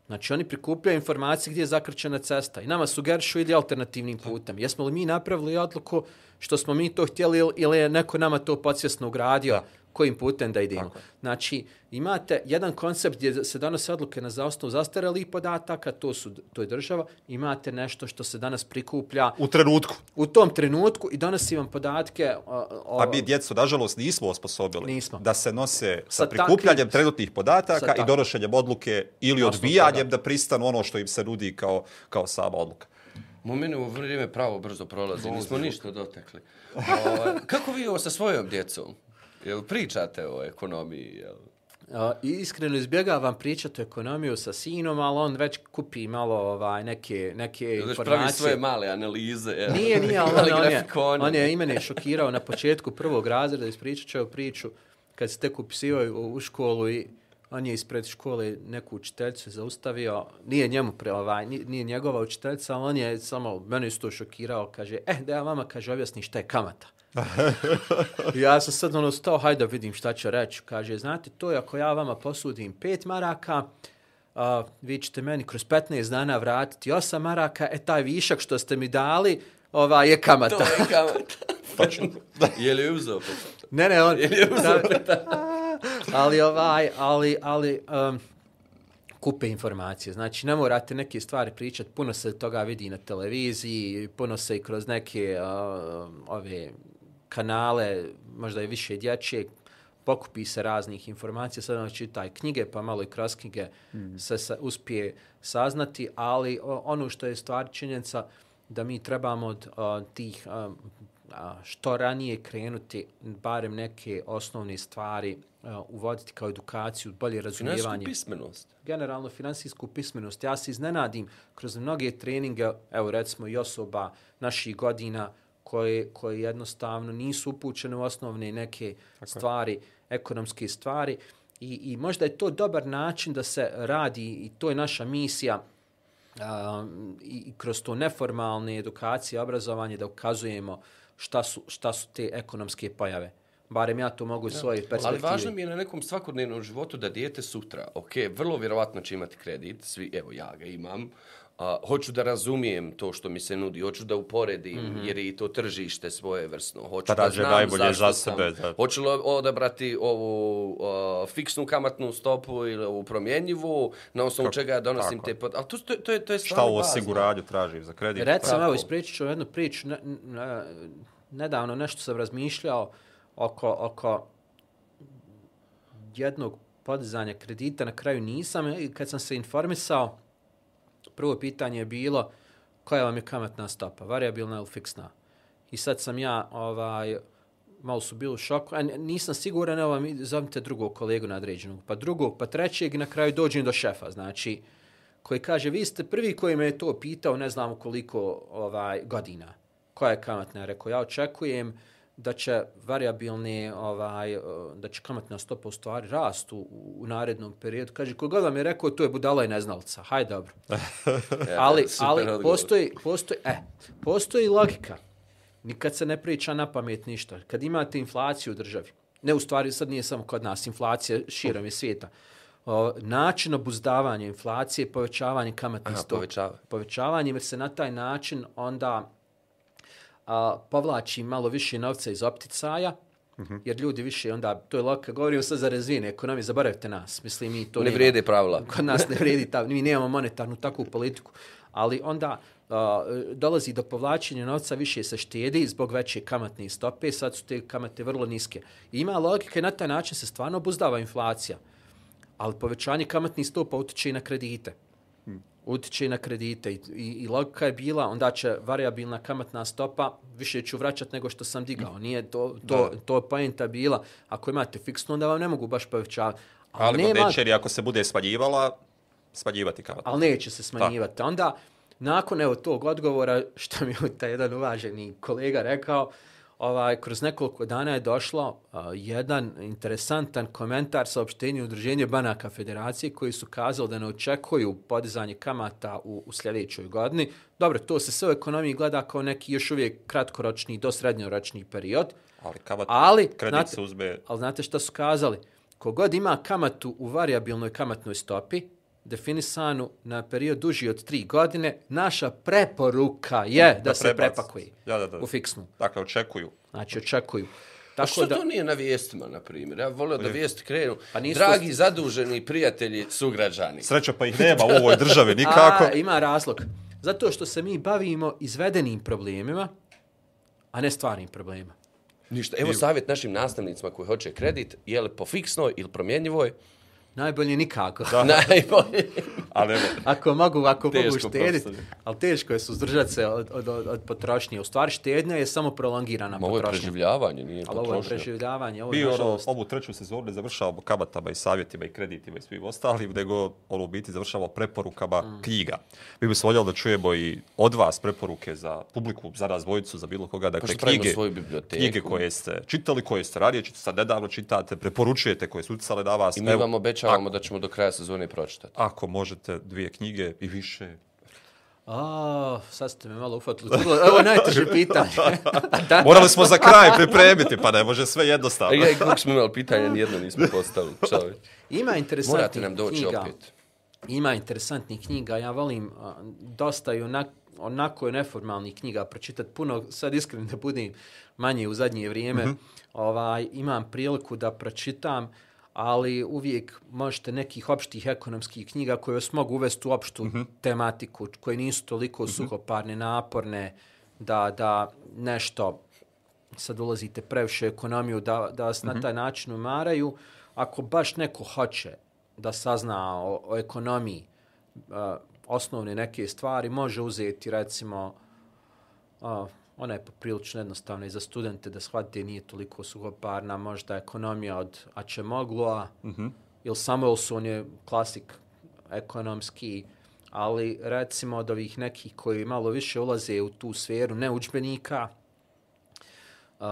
Speaker 4: Znači, oni prikupljaju informacije gdje je zakrčena cesta i nama sugerišu ide alternativnim putem. Jesmo li mi napravili odluku što smo mi to htjeli ili- ili je neko nama to podsvjesno ugradio
Speaker 3: Da.
Speaker 4: Kojim putem da idemo.
Speaker 3: Tako.
Speaker 4: Znači, imate jedan koncept gdje se donose odluke na osnovu zastarelih podataka, to, su, to je država, imate nešto što se danas prikuplja
Speaker 3: U trenutku.
Speaker 4: u tom trenutku i donosi vam podatke o, o,
Speaker 3: A mi djecu, nažalost, nismo osposobili
Speaker 4: Nismo.
Speaker 3: da se nose sa,
Speaker 4: Sa
Speaker 3: prikupljanjem
Speaker 4: takvim-
Speaker 3: trenutnih podataka
Speaker 4: sa
Speaker 3: i donošenjem odluke ili odbijanjem
Speaker 4: toga.
Speaker 3: da pristanu ono što im se nudi kao, kao sama odluka.
Speaker 2: Mo meni ovo vrijeme pravo brzo prolazi, nismo ništa dotekli. Ovaj, kako vi ovo sa svojom djecom? Jel pričate o ekonomiji? Jel?
Speaker 4: I iskreno izbjegavam pričati o ekonomiju sa sinom, ali on već kupi malo ovaj, neke, neke
Speaker 2: Jel već pravi
Speaker 4: informacije.
Speaker 2: svoje male analize? Jel?
Speaker 4: Nije, nije, ali on, (laughs) on, je, on je i mene šokirao na početku prvog razreda, ispričat ću priču, kad se tek upisivaju u, u školu i on je ispred škole neku učiteljicu zaustavio, nije njemu pre, ovaj, nije, nije njegova učiteljica, ali on je samo, mene isto šokirao, kaže, eh, da ja vama, kaže, objasni šta je kamata. (laughs) Ja sam sad ono stao, hajde da vidim šta će reći. Kaže, znate, to je ako ja vama posudim pet maraka, a, vi ćete meni kroz 15 dana vratiti 8 maraka, e taj višak što ste mi dali, ova je kamata.
Speaker 2: To je kamata. (laughs) Točno. Je li uzeo? pa-
Speaker 4: Ne, ne, on...
Speaker 2: Je li uzeo? (laughs)
Speaker 4: ali ovaj, ali, ali, um, kupe informacije. Znači, ne morate neke stvari pričati, puno se toga vidi na televiziji, puno se i kroz neke uh, ove kanale, možda i više dječje, pokupi se raznih informacija, sad ono čitaj knjige, pa malo i kroz knjige mm. se, se uspije saznati, ali o, ono što je stvar činjenica da mi trebamo od o, tih a, a, što ranije krenuti barem neke osnovne stvari a, uvoditi kao edukaciju, bolje
Speaker 2: Finansijsku
Speaker 4: razumijevanje
Speaker 2: pismenost.
Speaker 4: generalno finansijsku pismenost. Ja se iznenadim kroz mnoge treninge, evo recimo i osoba naših godina koje, koje jednostavno nisu upućene u osnovne neke stvari, ekonomske stvari. I, I možda je to dobar način da se radi i to je naša misija um, i, kroz to neformalne edukacije, obrazovanje da ukazujemo šta su, šta su te ekonomske pojave. Barem ja to mogu iz svoje perspektive.
Speaker 2: Ali važno mi je na nekom svakodnevnom životu da dijete sutra, ok, vrlo vjerovatno će imati kredit, svi, evo ja ga imam, a, hoću da razumijem to što mi se nudi, hoću da uporedim, mm -hmm. jer je i to tržište svoje vrstno. Hoću
Speaker 3: Da
Speaker 2: da,
Speaker 3: nađe
Speaker 2: znam
Speaker 3: najbolje za
Speaker 2: sam.
Speaker 3: sebe, da.
Speaker 2: Hoću li odabrati ovu a, fiksnu kamatnu stopu ili ovu promjenjivu, na osnovu
Speaker 3: Kako-
Speaker 2: čega ja donosim
Speaker 3: tako.
Speaker 2: te... pot- Ali to, to, to, je, to je
Speaker 3: Šta u osiguranju traži za kredit?
Speaker 4: Recimo, evo, ispričat ću jednu priču. Ne, ne, nedavno nešto sam razmišljao oko, oko jednog podizanja kredita, na kraju nisam. Kad sam se informisao, prvo pitanje je bilo koja vam je kamatna stopa, variabilna ili fiksna. I sad sam ja, ovaj, malo su bili u šoku, a nisam siguran, evo vam zovite drugog kolegu nadređenog, pa drugog, pa trećeg i na kraju dođem do šefa, znači, koji kaže, vi ste prvi koji me je to pitao, ne znam koliko ovaj, godina, koja je kamatna, rekao, ja očekujem da će variabilne, ovaj, da će kamatna stopa u stvari rast u, u narednom periodu. Kaže, kogod vam je rekao, to je budala i neznalca. Haj, dobro. (laughs) ali,
Speaker 2: super
Speaker 4: ali
Speaker 2: odgovor.
Speaker 4: postoji, postoji, e, postoji logika. Nikad se ne priča na pamet ništa. Kad imate inflaciju u državi, ne u stvari sad nije samo kod nas, inflacija širom je svijeta, o, način obuzdavanja inflacije je povećavanje kamatnih stopa.
Speaker 2: povećava.
Speaker 4: Povećavanje, jer se na taj način onda a, povlači malo više novca iz opticaja, jer ljudi više onda, to je logika, govorimo sad za razvijene ekonomije, zaboravite nas, mislim mi to
Speaker 2: Ne vrijede pravila.
Speaker 4: Kod nas ne vredi, ta, mi nemamo monetarnu takvu politiku. Ali onda uh, dolazi do povlačenja novca, više se štedi zbog veće kamatne stope, sad su te kamate vrlo niske. I ima logika i na taj način se stvarno obuzdava inflacija. Ali povećanje kamatnih stopa utiče i na kredite. Utiče na kredite. I, i, I logika je bila, onda će variabilna kamatna stopa, više ću vraćati nego što sam digao. Nije to, to, to je poenta bila. Ako imate fiksnu, onda vam ne mogu baš povećavati.
Speaker 3: Ali
Speaker 4: nema-
Speaker 3: večeri ako se bude smanjivala, smanjivati kamat.
Speaker 4: ali neće se smanjivati. Onda, nakon evo tog odgovora, što mi je taj jedan uvaženi kolega rekao, ovaj, kroz nekoliko dana je došlo uh, jedan interesantan komentar saopštenju Udruženja banaka federacije koji su kazali da ne očekuju podizanje kamata u, u sljedećoj godini. Dobro, to se sve u ekonomiji gleda kao neki još uvijek kratkoročni do srednjoročni period.
Speaker 3: Ali kamat,
Speaker 4: Ali,
Speaker 3: kredit
Speaker 4: znate,
Speaker 3: se uzme...
Speaker 4: ali znate šta su kazali? Kogod ima kamatu u variabilnoj kamatnoj stopi, definisanu na period duži od tri godine, naša preporuka je da,
Speaker 3: Da
Speaker 4: se prepakuje
Speaker 3: Da, da, da.
Speaker 4: u fiksnu.
Speaker 3: Dakle, očekuju.
Speaker 4: Znači, očekuju.
Speaker 2: A
Speaker 4: Tako
Speaker 2: što
Speaker 4: da,
Speaker 2: to nije na vijestima, na primjer? Ja volio da vijesti krenu.
Speaker 4: Pa nisu-
Speaker 2: Dragi zaduženi prijatelji, sugrađani.
Speaker 3: Sreća pa ih nema u ovoj državi nikako. (laughs)
Speaker 4: A, ima razlog. Zato što se mi bavimo izvedenim problemima, a ne stvarnim problemima.
Speaker 2: Ništa. Evo savjet našim nastavnicima koji hoće kredit, je li po fiksnoj ili promjenjivoj?
Speaker 4: Najbolje nikako.
Speaker 3: Da. (laughs)
Speaker 2: Najbolje.
Speaker 3: Ali evo,
Speaker 4: Ako mogu, ako mogu štediti, ali teško je suzdržati se od, od, od, od potrošnje. U stvari, štednja je samo prolongirana
Speaker 2: Ma Ovo je
Speaker 4: potrošnja.
Speaker 2: preživljavanje, nije
Speaker 4: Ali ovo je
Speaker 2: potrošnja.
Speaker 4: preživljavanje, ovo je
Speaker 3: mi ono, ovu treću sezonu ne završavamo kamatama i savjetima i kreditima i svim ostalim, nego ono u biti završavamo preporukama
Speaker 4: Mm.
Speaker 3: knjiga. Mi bismo voljeli da čujemo i od vas preporuke za publiku, za nas dvojicu, za bilo koga. Dakle,
Speaker 2: pravimo
Speaker 3: knjige,
Speaker 2: svoju biblioteku.
Speaker 3: knjige koje ste čitali, koje ste radije čitali, sad nedavno čitate, preporučujete, koje su utjecale na vas.
Speaker 2: I mi
Speaker 3: Evo,
Speaker 2: vam obećavamo da ćemo do kraja sezone pročitati.
Speaker 3: Ako možete dvije knjige i više,
Speaker 4: A, sad ste me malo ufatili. Ovo je najteže (laughs) pitanje. da, (laughs)
Speaker 3: Morali smo za kraj pripremiti, pa ne može sve jednostavno.
Speaker 2: I kako smo imali pitanja, nijedno nismo postavili. Čovječ.
Speaker 4: ima interesantnih
Speaker 2: Morate nam doći
Speaker 4: knjiga.
Speaker 2: opet.
Speaker 4: Ima interesantnih knjiga. Ja volim a, dosta i onak, onako je neformalnih knjiga pročitati puno. Sad iskreno da budem manje u zadnje vrijeme. ovaj, imam priliku da pročitam ali uvijek možete nekih opštih ekonomskih knjiga koje vas mogu uvesti u opštu tematiku, koje nisu toliko suhoparne, naporne, da, da nešto sad ulazite previše u ekonomiju, da, da vas na taj način umaraju. Ako baš neko hoće da sazna o, o ekonomiji uh, osnovne neke stvari, može uzeti recimo uh, ona je poprilično jednostavna i za studente da shvatite nije toliko suhoparna, možda ekonomija od Acemoglu-a, mm -hmm. ili Samuelson je klasik ekonomski, ali recimo od ovih nekih koji malo više ulaze u tu sferu, ne učbenika, uh,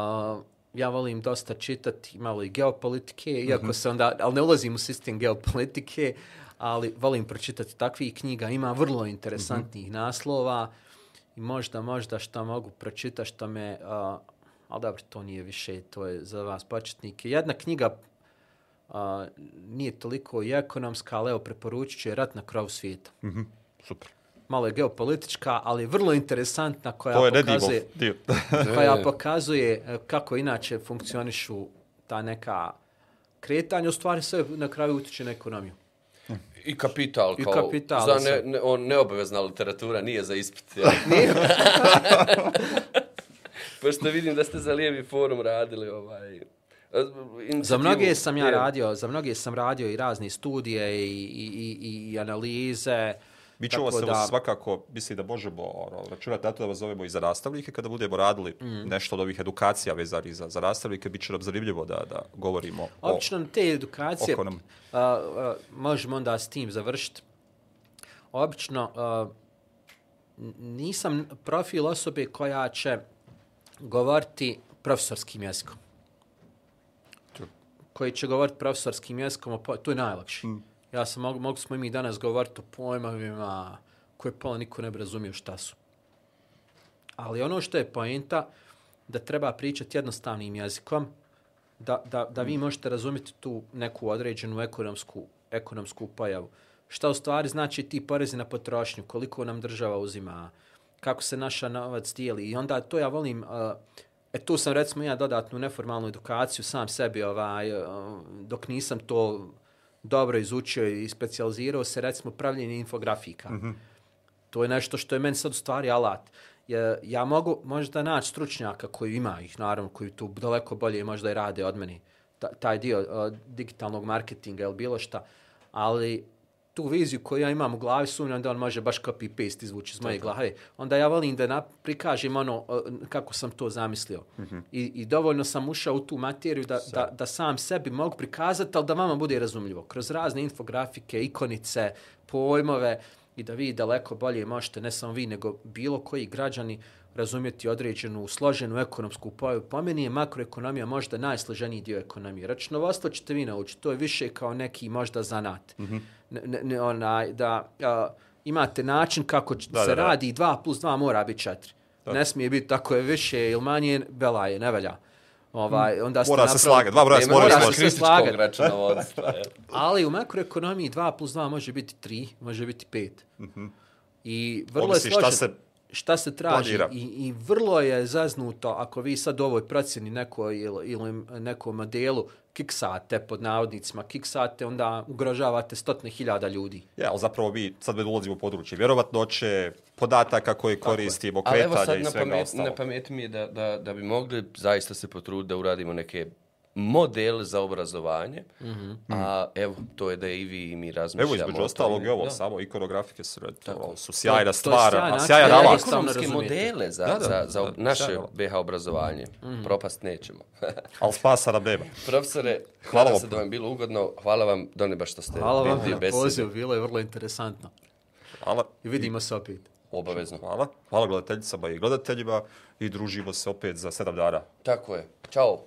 Speaker 4: ja volim dosta čitati malo i geopolitike, iako se onda, ali ne ulazim u sistem geopolitike, ali volim pročitati takvih knjiga, ima vrlo interesantnih naslova i možda, možda što mogu pročitati, što me uh, ali dobro, to nije više, to je za vas početnike. Jedna knjiga a, nije toliko i ekonomska, ali evo preporučit ću je Rat na krovu svijeta.
Speaker 3: Mhm, super.
Speaker 4: Malo je geopolitička, ali je vrlo interesantna koja
Speaker 3: To je
Speaker 4: pokazuje,
Speaker 3: dio. (laughs)
Speaker 4: koja pokazuje kako inače funkcionišu ta neka kretanja, u stvari sve na kraju utiče na ekonomiju.
Speaker 2: I kapital,
Speaker 4: I
Speaker 2: kao,
Speaker 4: kapital,
Speaker 2: za ne, ne, on, neobavezna literatura, nije za ispit. Ja. (laughs) (laughs) Pošto vidim da ste za lijevi forum radili ovaj...
Speaker 4: Za mnoge sam ja radio, za mnoge sam radio i razne studije i, i, i, i analize.
Speaker 3: Mi ćemo se
Speaker 4: da-
Speaker 3: svakako, mislim da možemo ono, računati na to da vas zovemo i za nastavnike kada budemo radili
Speaker 4: Mm.
Speaker 3: nešto od ovih edukacija vezanih za, za nastavnike, bit će nam zanimljivo da, da govorimo o...
Speaker 4: Obično te edukacije,
Speaker 3: nam.
Speaker 4: a, a, možemo onda s tim završiti. Obično a, nisam profil osobe koja će govoriti profesorskim jezikom. Koji će govoriti profesorskim jezikom, to je najlakše. Ja sam, mogu, mogu smo mi danas govoriti o pojmovima koje pola niko ne bi razumio šta su. Ali ono što je poenta, da treba pričati jednostavnim jezikom, da, da, da vi možete razumjeti tu neku određenu ekonomsku, ekonomsku pojavu. Šta u stvari znači ti porezi na potrošnju, koliko nam država uzima, kako se naša novac dijeli. I onda to ja volim, uh, e tu sam recimo ja dodatnu neformalnu edukaciju sam sebi, ovaj, uh, dok nisam to dobro izučio i specijalizirao se, recimo pravljenje infografika. Mm -hmm. To je nešto što je meni sad u stvari alat. Ja, ja mogu možda naći stručnjaka koji ima ih, naravno, koji tu daleko bolje možda i rade od meni, ta, taj dio uh, digitalnog marketinga ili bilo šta, ali tu viziju koju ja imam u glavi sumnjam da on može baš copy-paste izvući iz moje glave. Onda ja volim da nap- prikažem ono kako sam to zamislio. Mm -hmm. I, I dovoljno sam ušao u tu materiju da, da, da sam sebi mogu prikazati, ali da vama bude razumljivo. Kroz razne infografike, ikonice, pojmove i da vi daleko bolje možete, ne samo vi, nego bilo koji građani razumjeti određenu složenu ekonomsku pojavu. Po meni je makroekonomija možda najsloženiji dio ekonomije. Računovodstvo ćete vi naučiti, to je više kao neki možda zanat. Mm -hmm. Ne, ne, onaj, da a, imate način kako
Speaker 3: Da,
Speaker 4: se
Speaker 3: da, da.
Speaker 4: radi, 2 plus 2 mora biti 4. Ne smije biti tako je više ili manje, bela je, ne velja. Ovaj, onda ste
Speaker 3: Mora se slagati, dva broja se
Speaker 4: mora se slagati. (laughs) Ali u makroekonomiji 2 plus 2 može biti 3, može biti 5. Mm -hmm. I vrlo
Speaker 3: Ovisi
Speaker 4: je
Speaker 3: šta
Speaker 4: složeno.
Speaker 3: se
Speaker 4: šta se traži
Speaker 3: planira.
Speaker 4: i, i vrlo je zaznuto ako vi sad u ovoj procjeni nekoj ili, ili nekom modelu kiksate pod navodnicima, kiksate, onda ugrožavate stotne hiljada ljudi.
Speaker 3: Ja, ali zapravo mi sad već ulazimo u područje vjerovatnoće, podataka koje koristimo,
Speaker 2: Ali evo
Speaker 3: kretanja
Speaker 2: sad
Speaker 3: i
Speaker 2: na
Speaker 3: svega
Speaker 2: pamet,
Speaker 3: ostalo.
Speaker 2: na pameti mi je da, da, da bi mogli zaista se potruditi da uradimo neke model za obrazovanje, mm -hmm. a evo, to je da i vi i mi razmišljamo.
Speaker 3: Evo, između ostalog, i ovo,
Speaker 2: Da.
Speaker 3: samo ikonografike su, ono, su
Speaker 4: To-
Speaker 3: sjajna
Speaker 4: to je
Speaker 3: stvar,
Speaker 4: sjajan
Speaker 3: a sjajan alat.
Speaker 4: jednostavno
Speaker 2: Ekonomske
Speaker 4: razumijete.
Speaker 2: modele za,
Speaker 3: Da, da,
Speaker 2: za, za
Speaker 3: da,
Speaker 2: naše
Speaker 3: sjajno.
Speaker 2: BH obrazovanje.
Speaker 3: Mhm.
Speaker 2: Propast nećemo. (laughs)
Speaker 3: Ali spasa nam nema.
Speaker 2: Profesore,
Speaker 3: Hvala
Speaker 2: hvala
Speaker 3: vam.
Speaker 2: se da vam je bilo ugodno. Hvala vam, do neba što ste
Speaker 4: Hvala vam
Speaker 2: bili
Speaker 4: na
Speaker 2: besede.
Speaker 4: pozivu, bilo je vrlo interesantno.
Speaker 3: Hvala.
Speaker 4: I vidimo se opet.
Speaker 2: Obavezno.
Speaker 3: Hvala. Hvala gledateljicama i gledateljima i družimo se opet za sedam dana.
Speaker 2: Tako je. Ćao.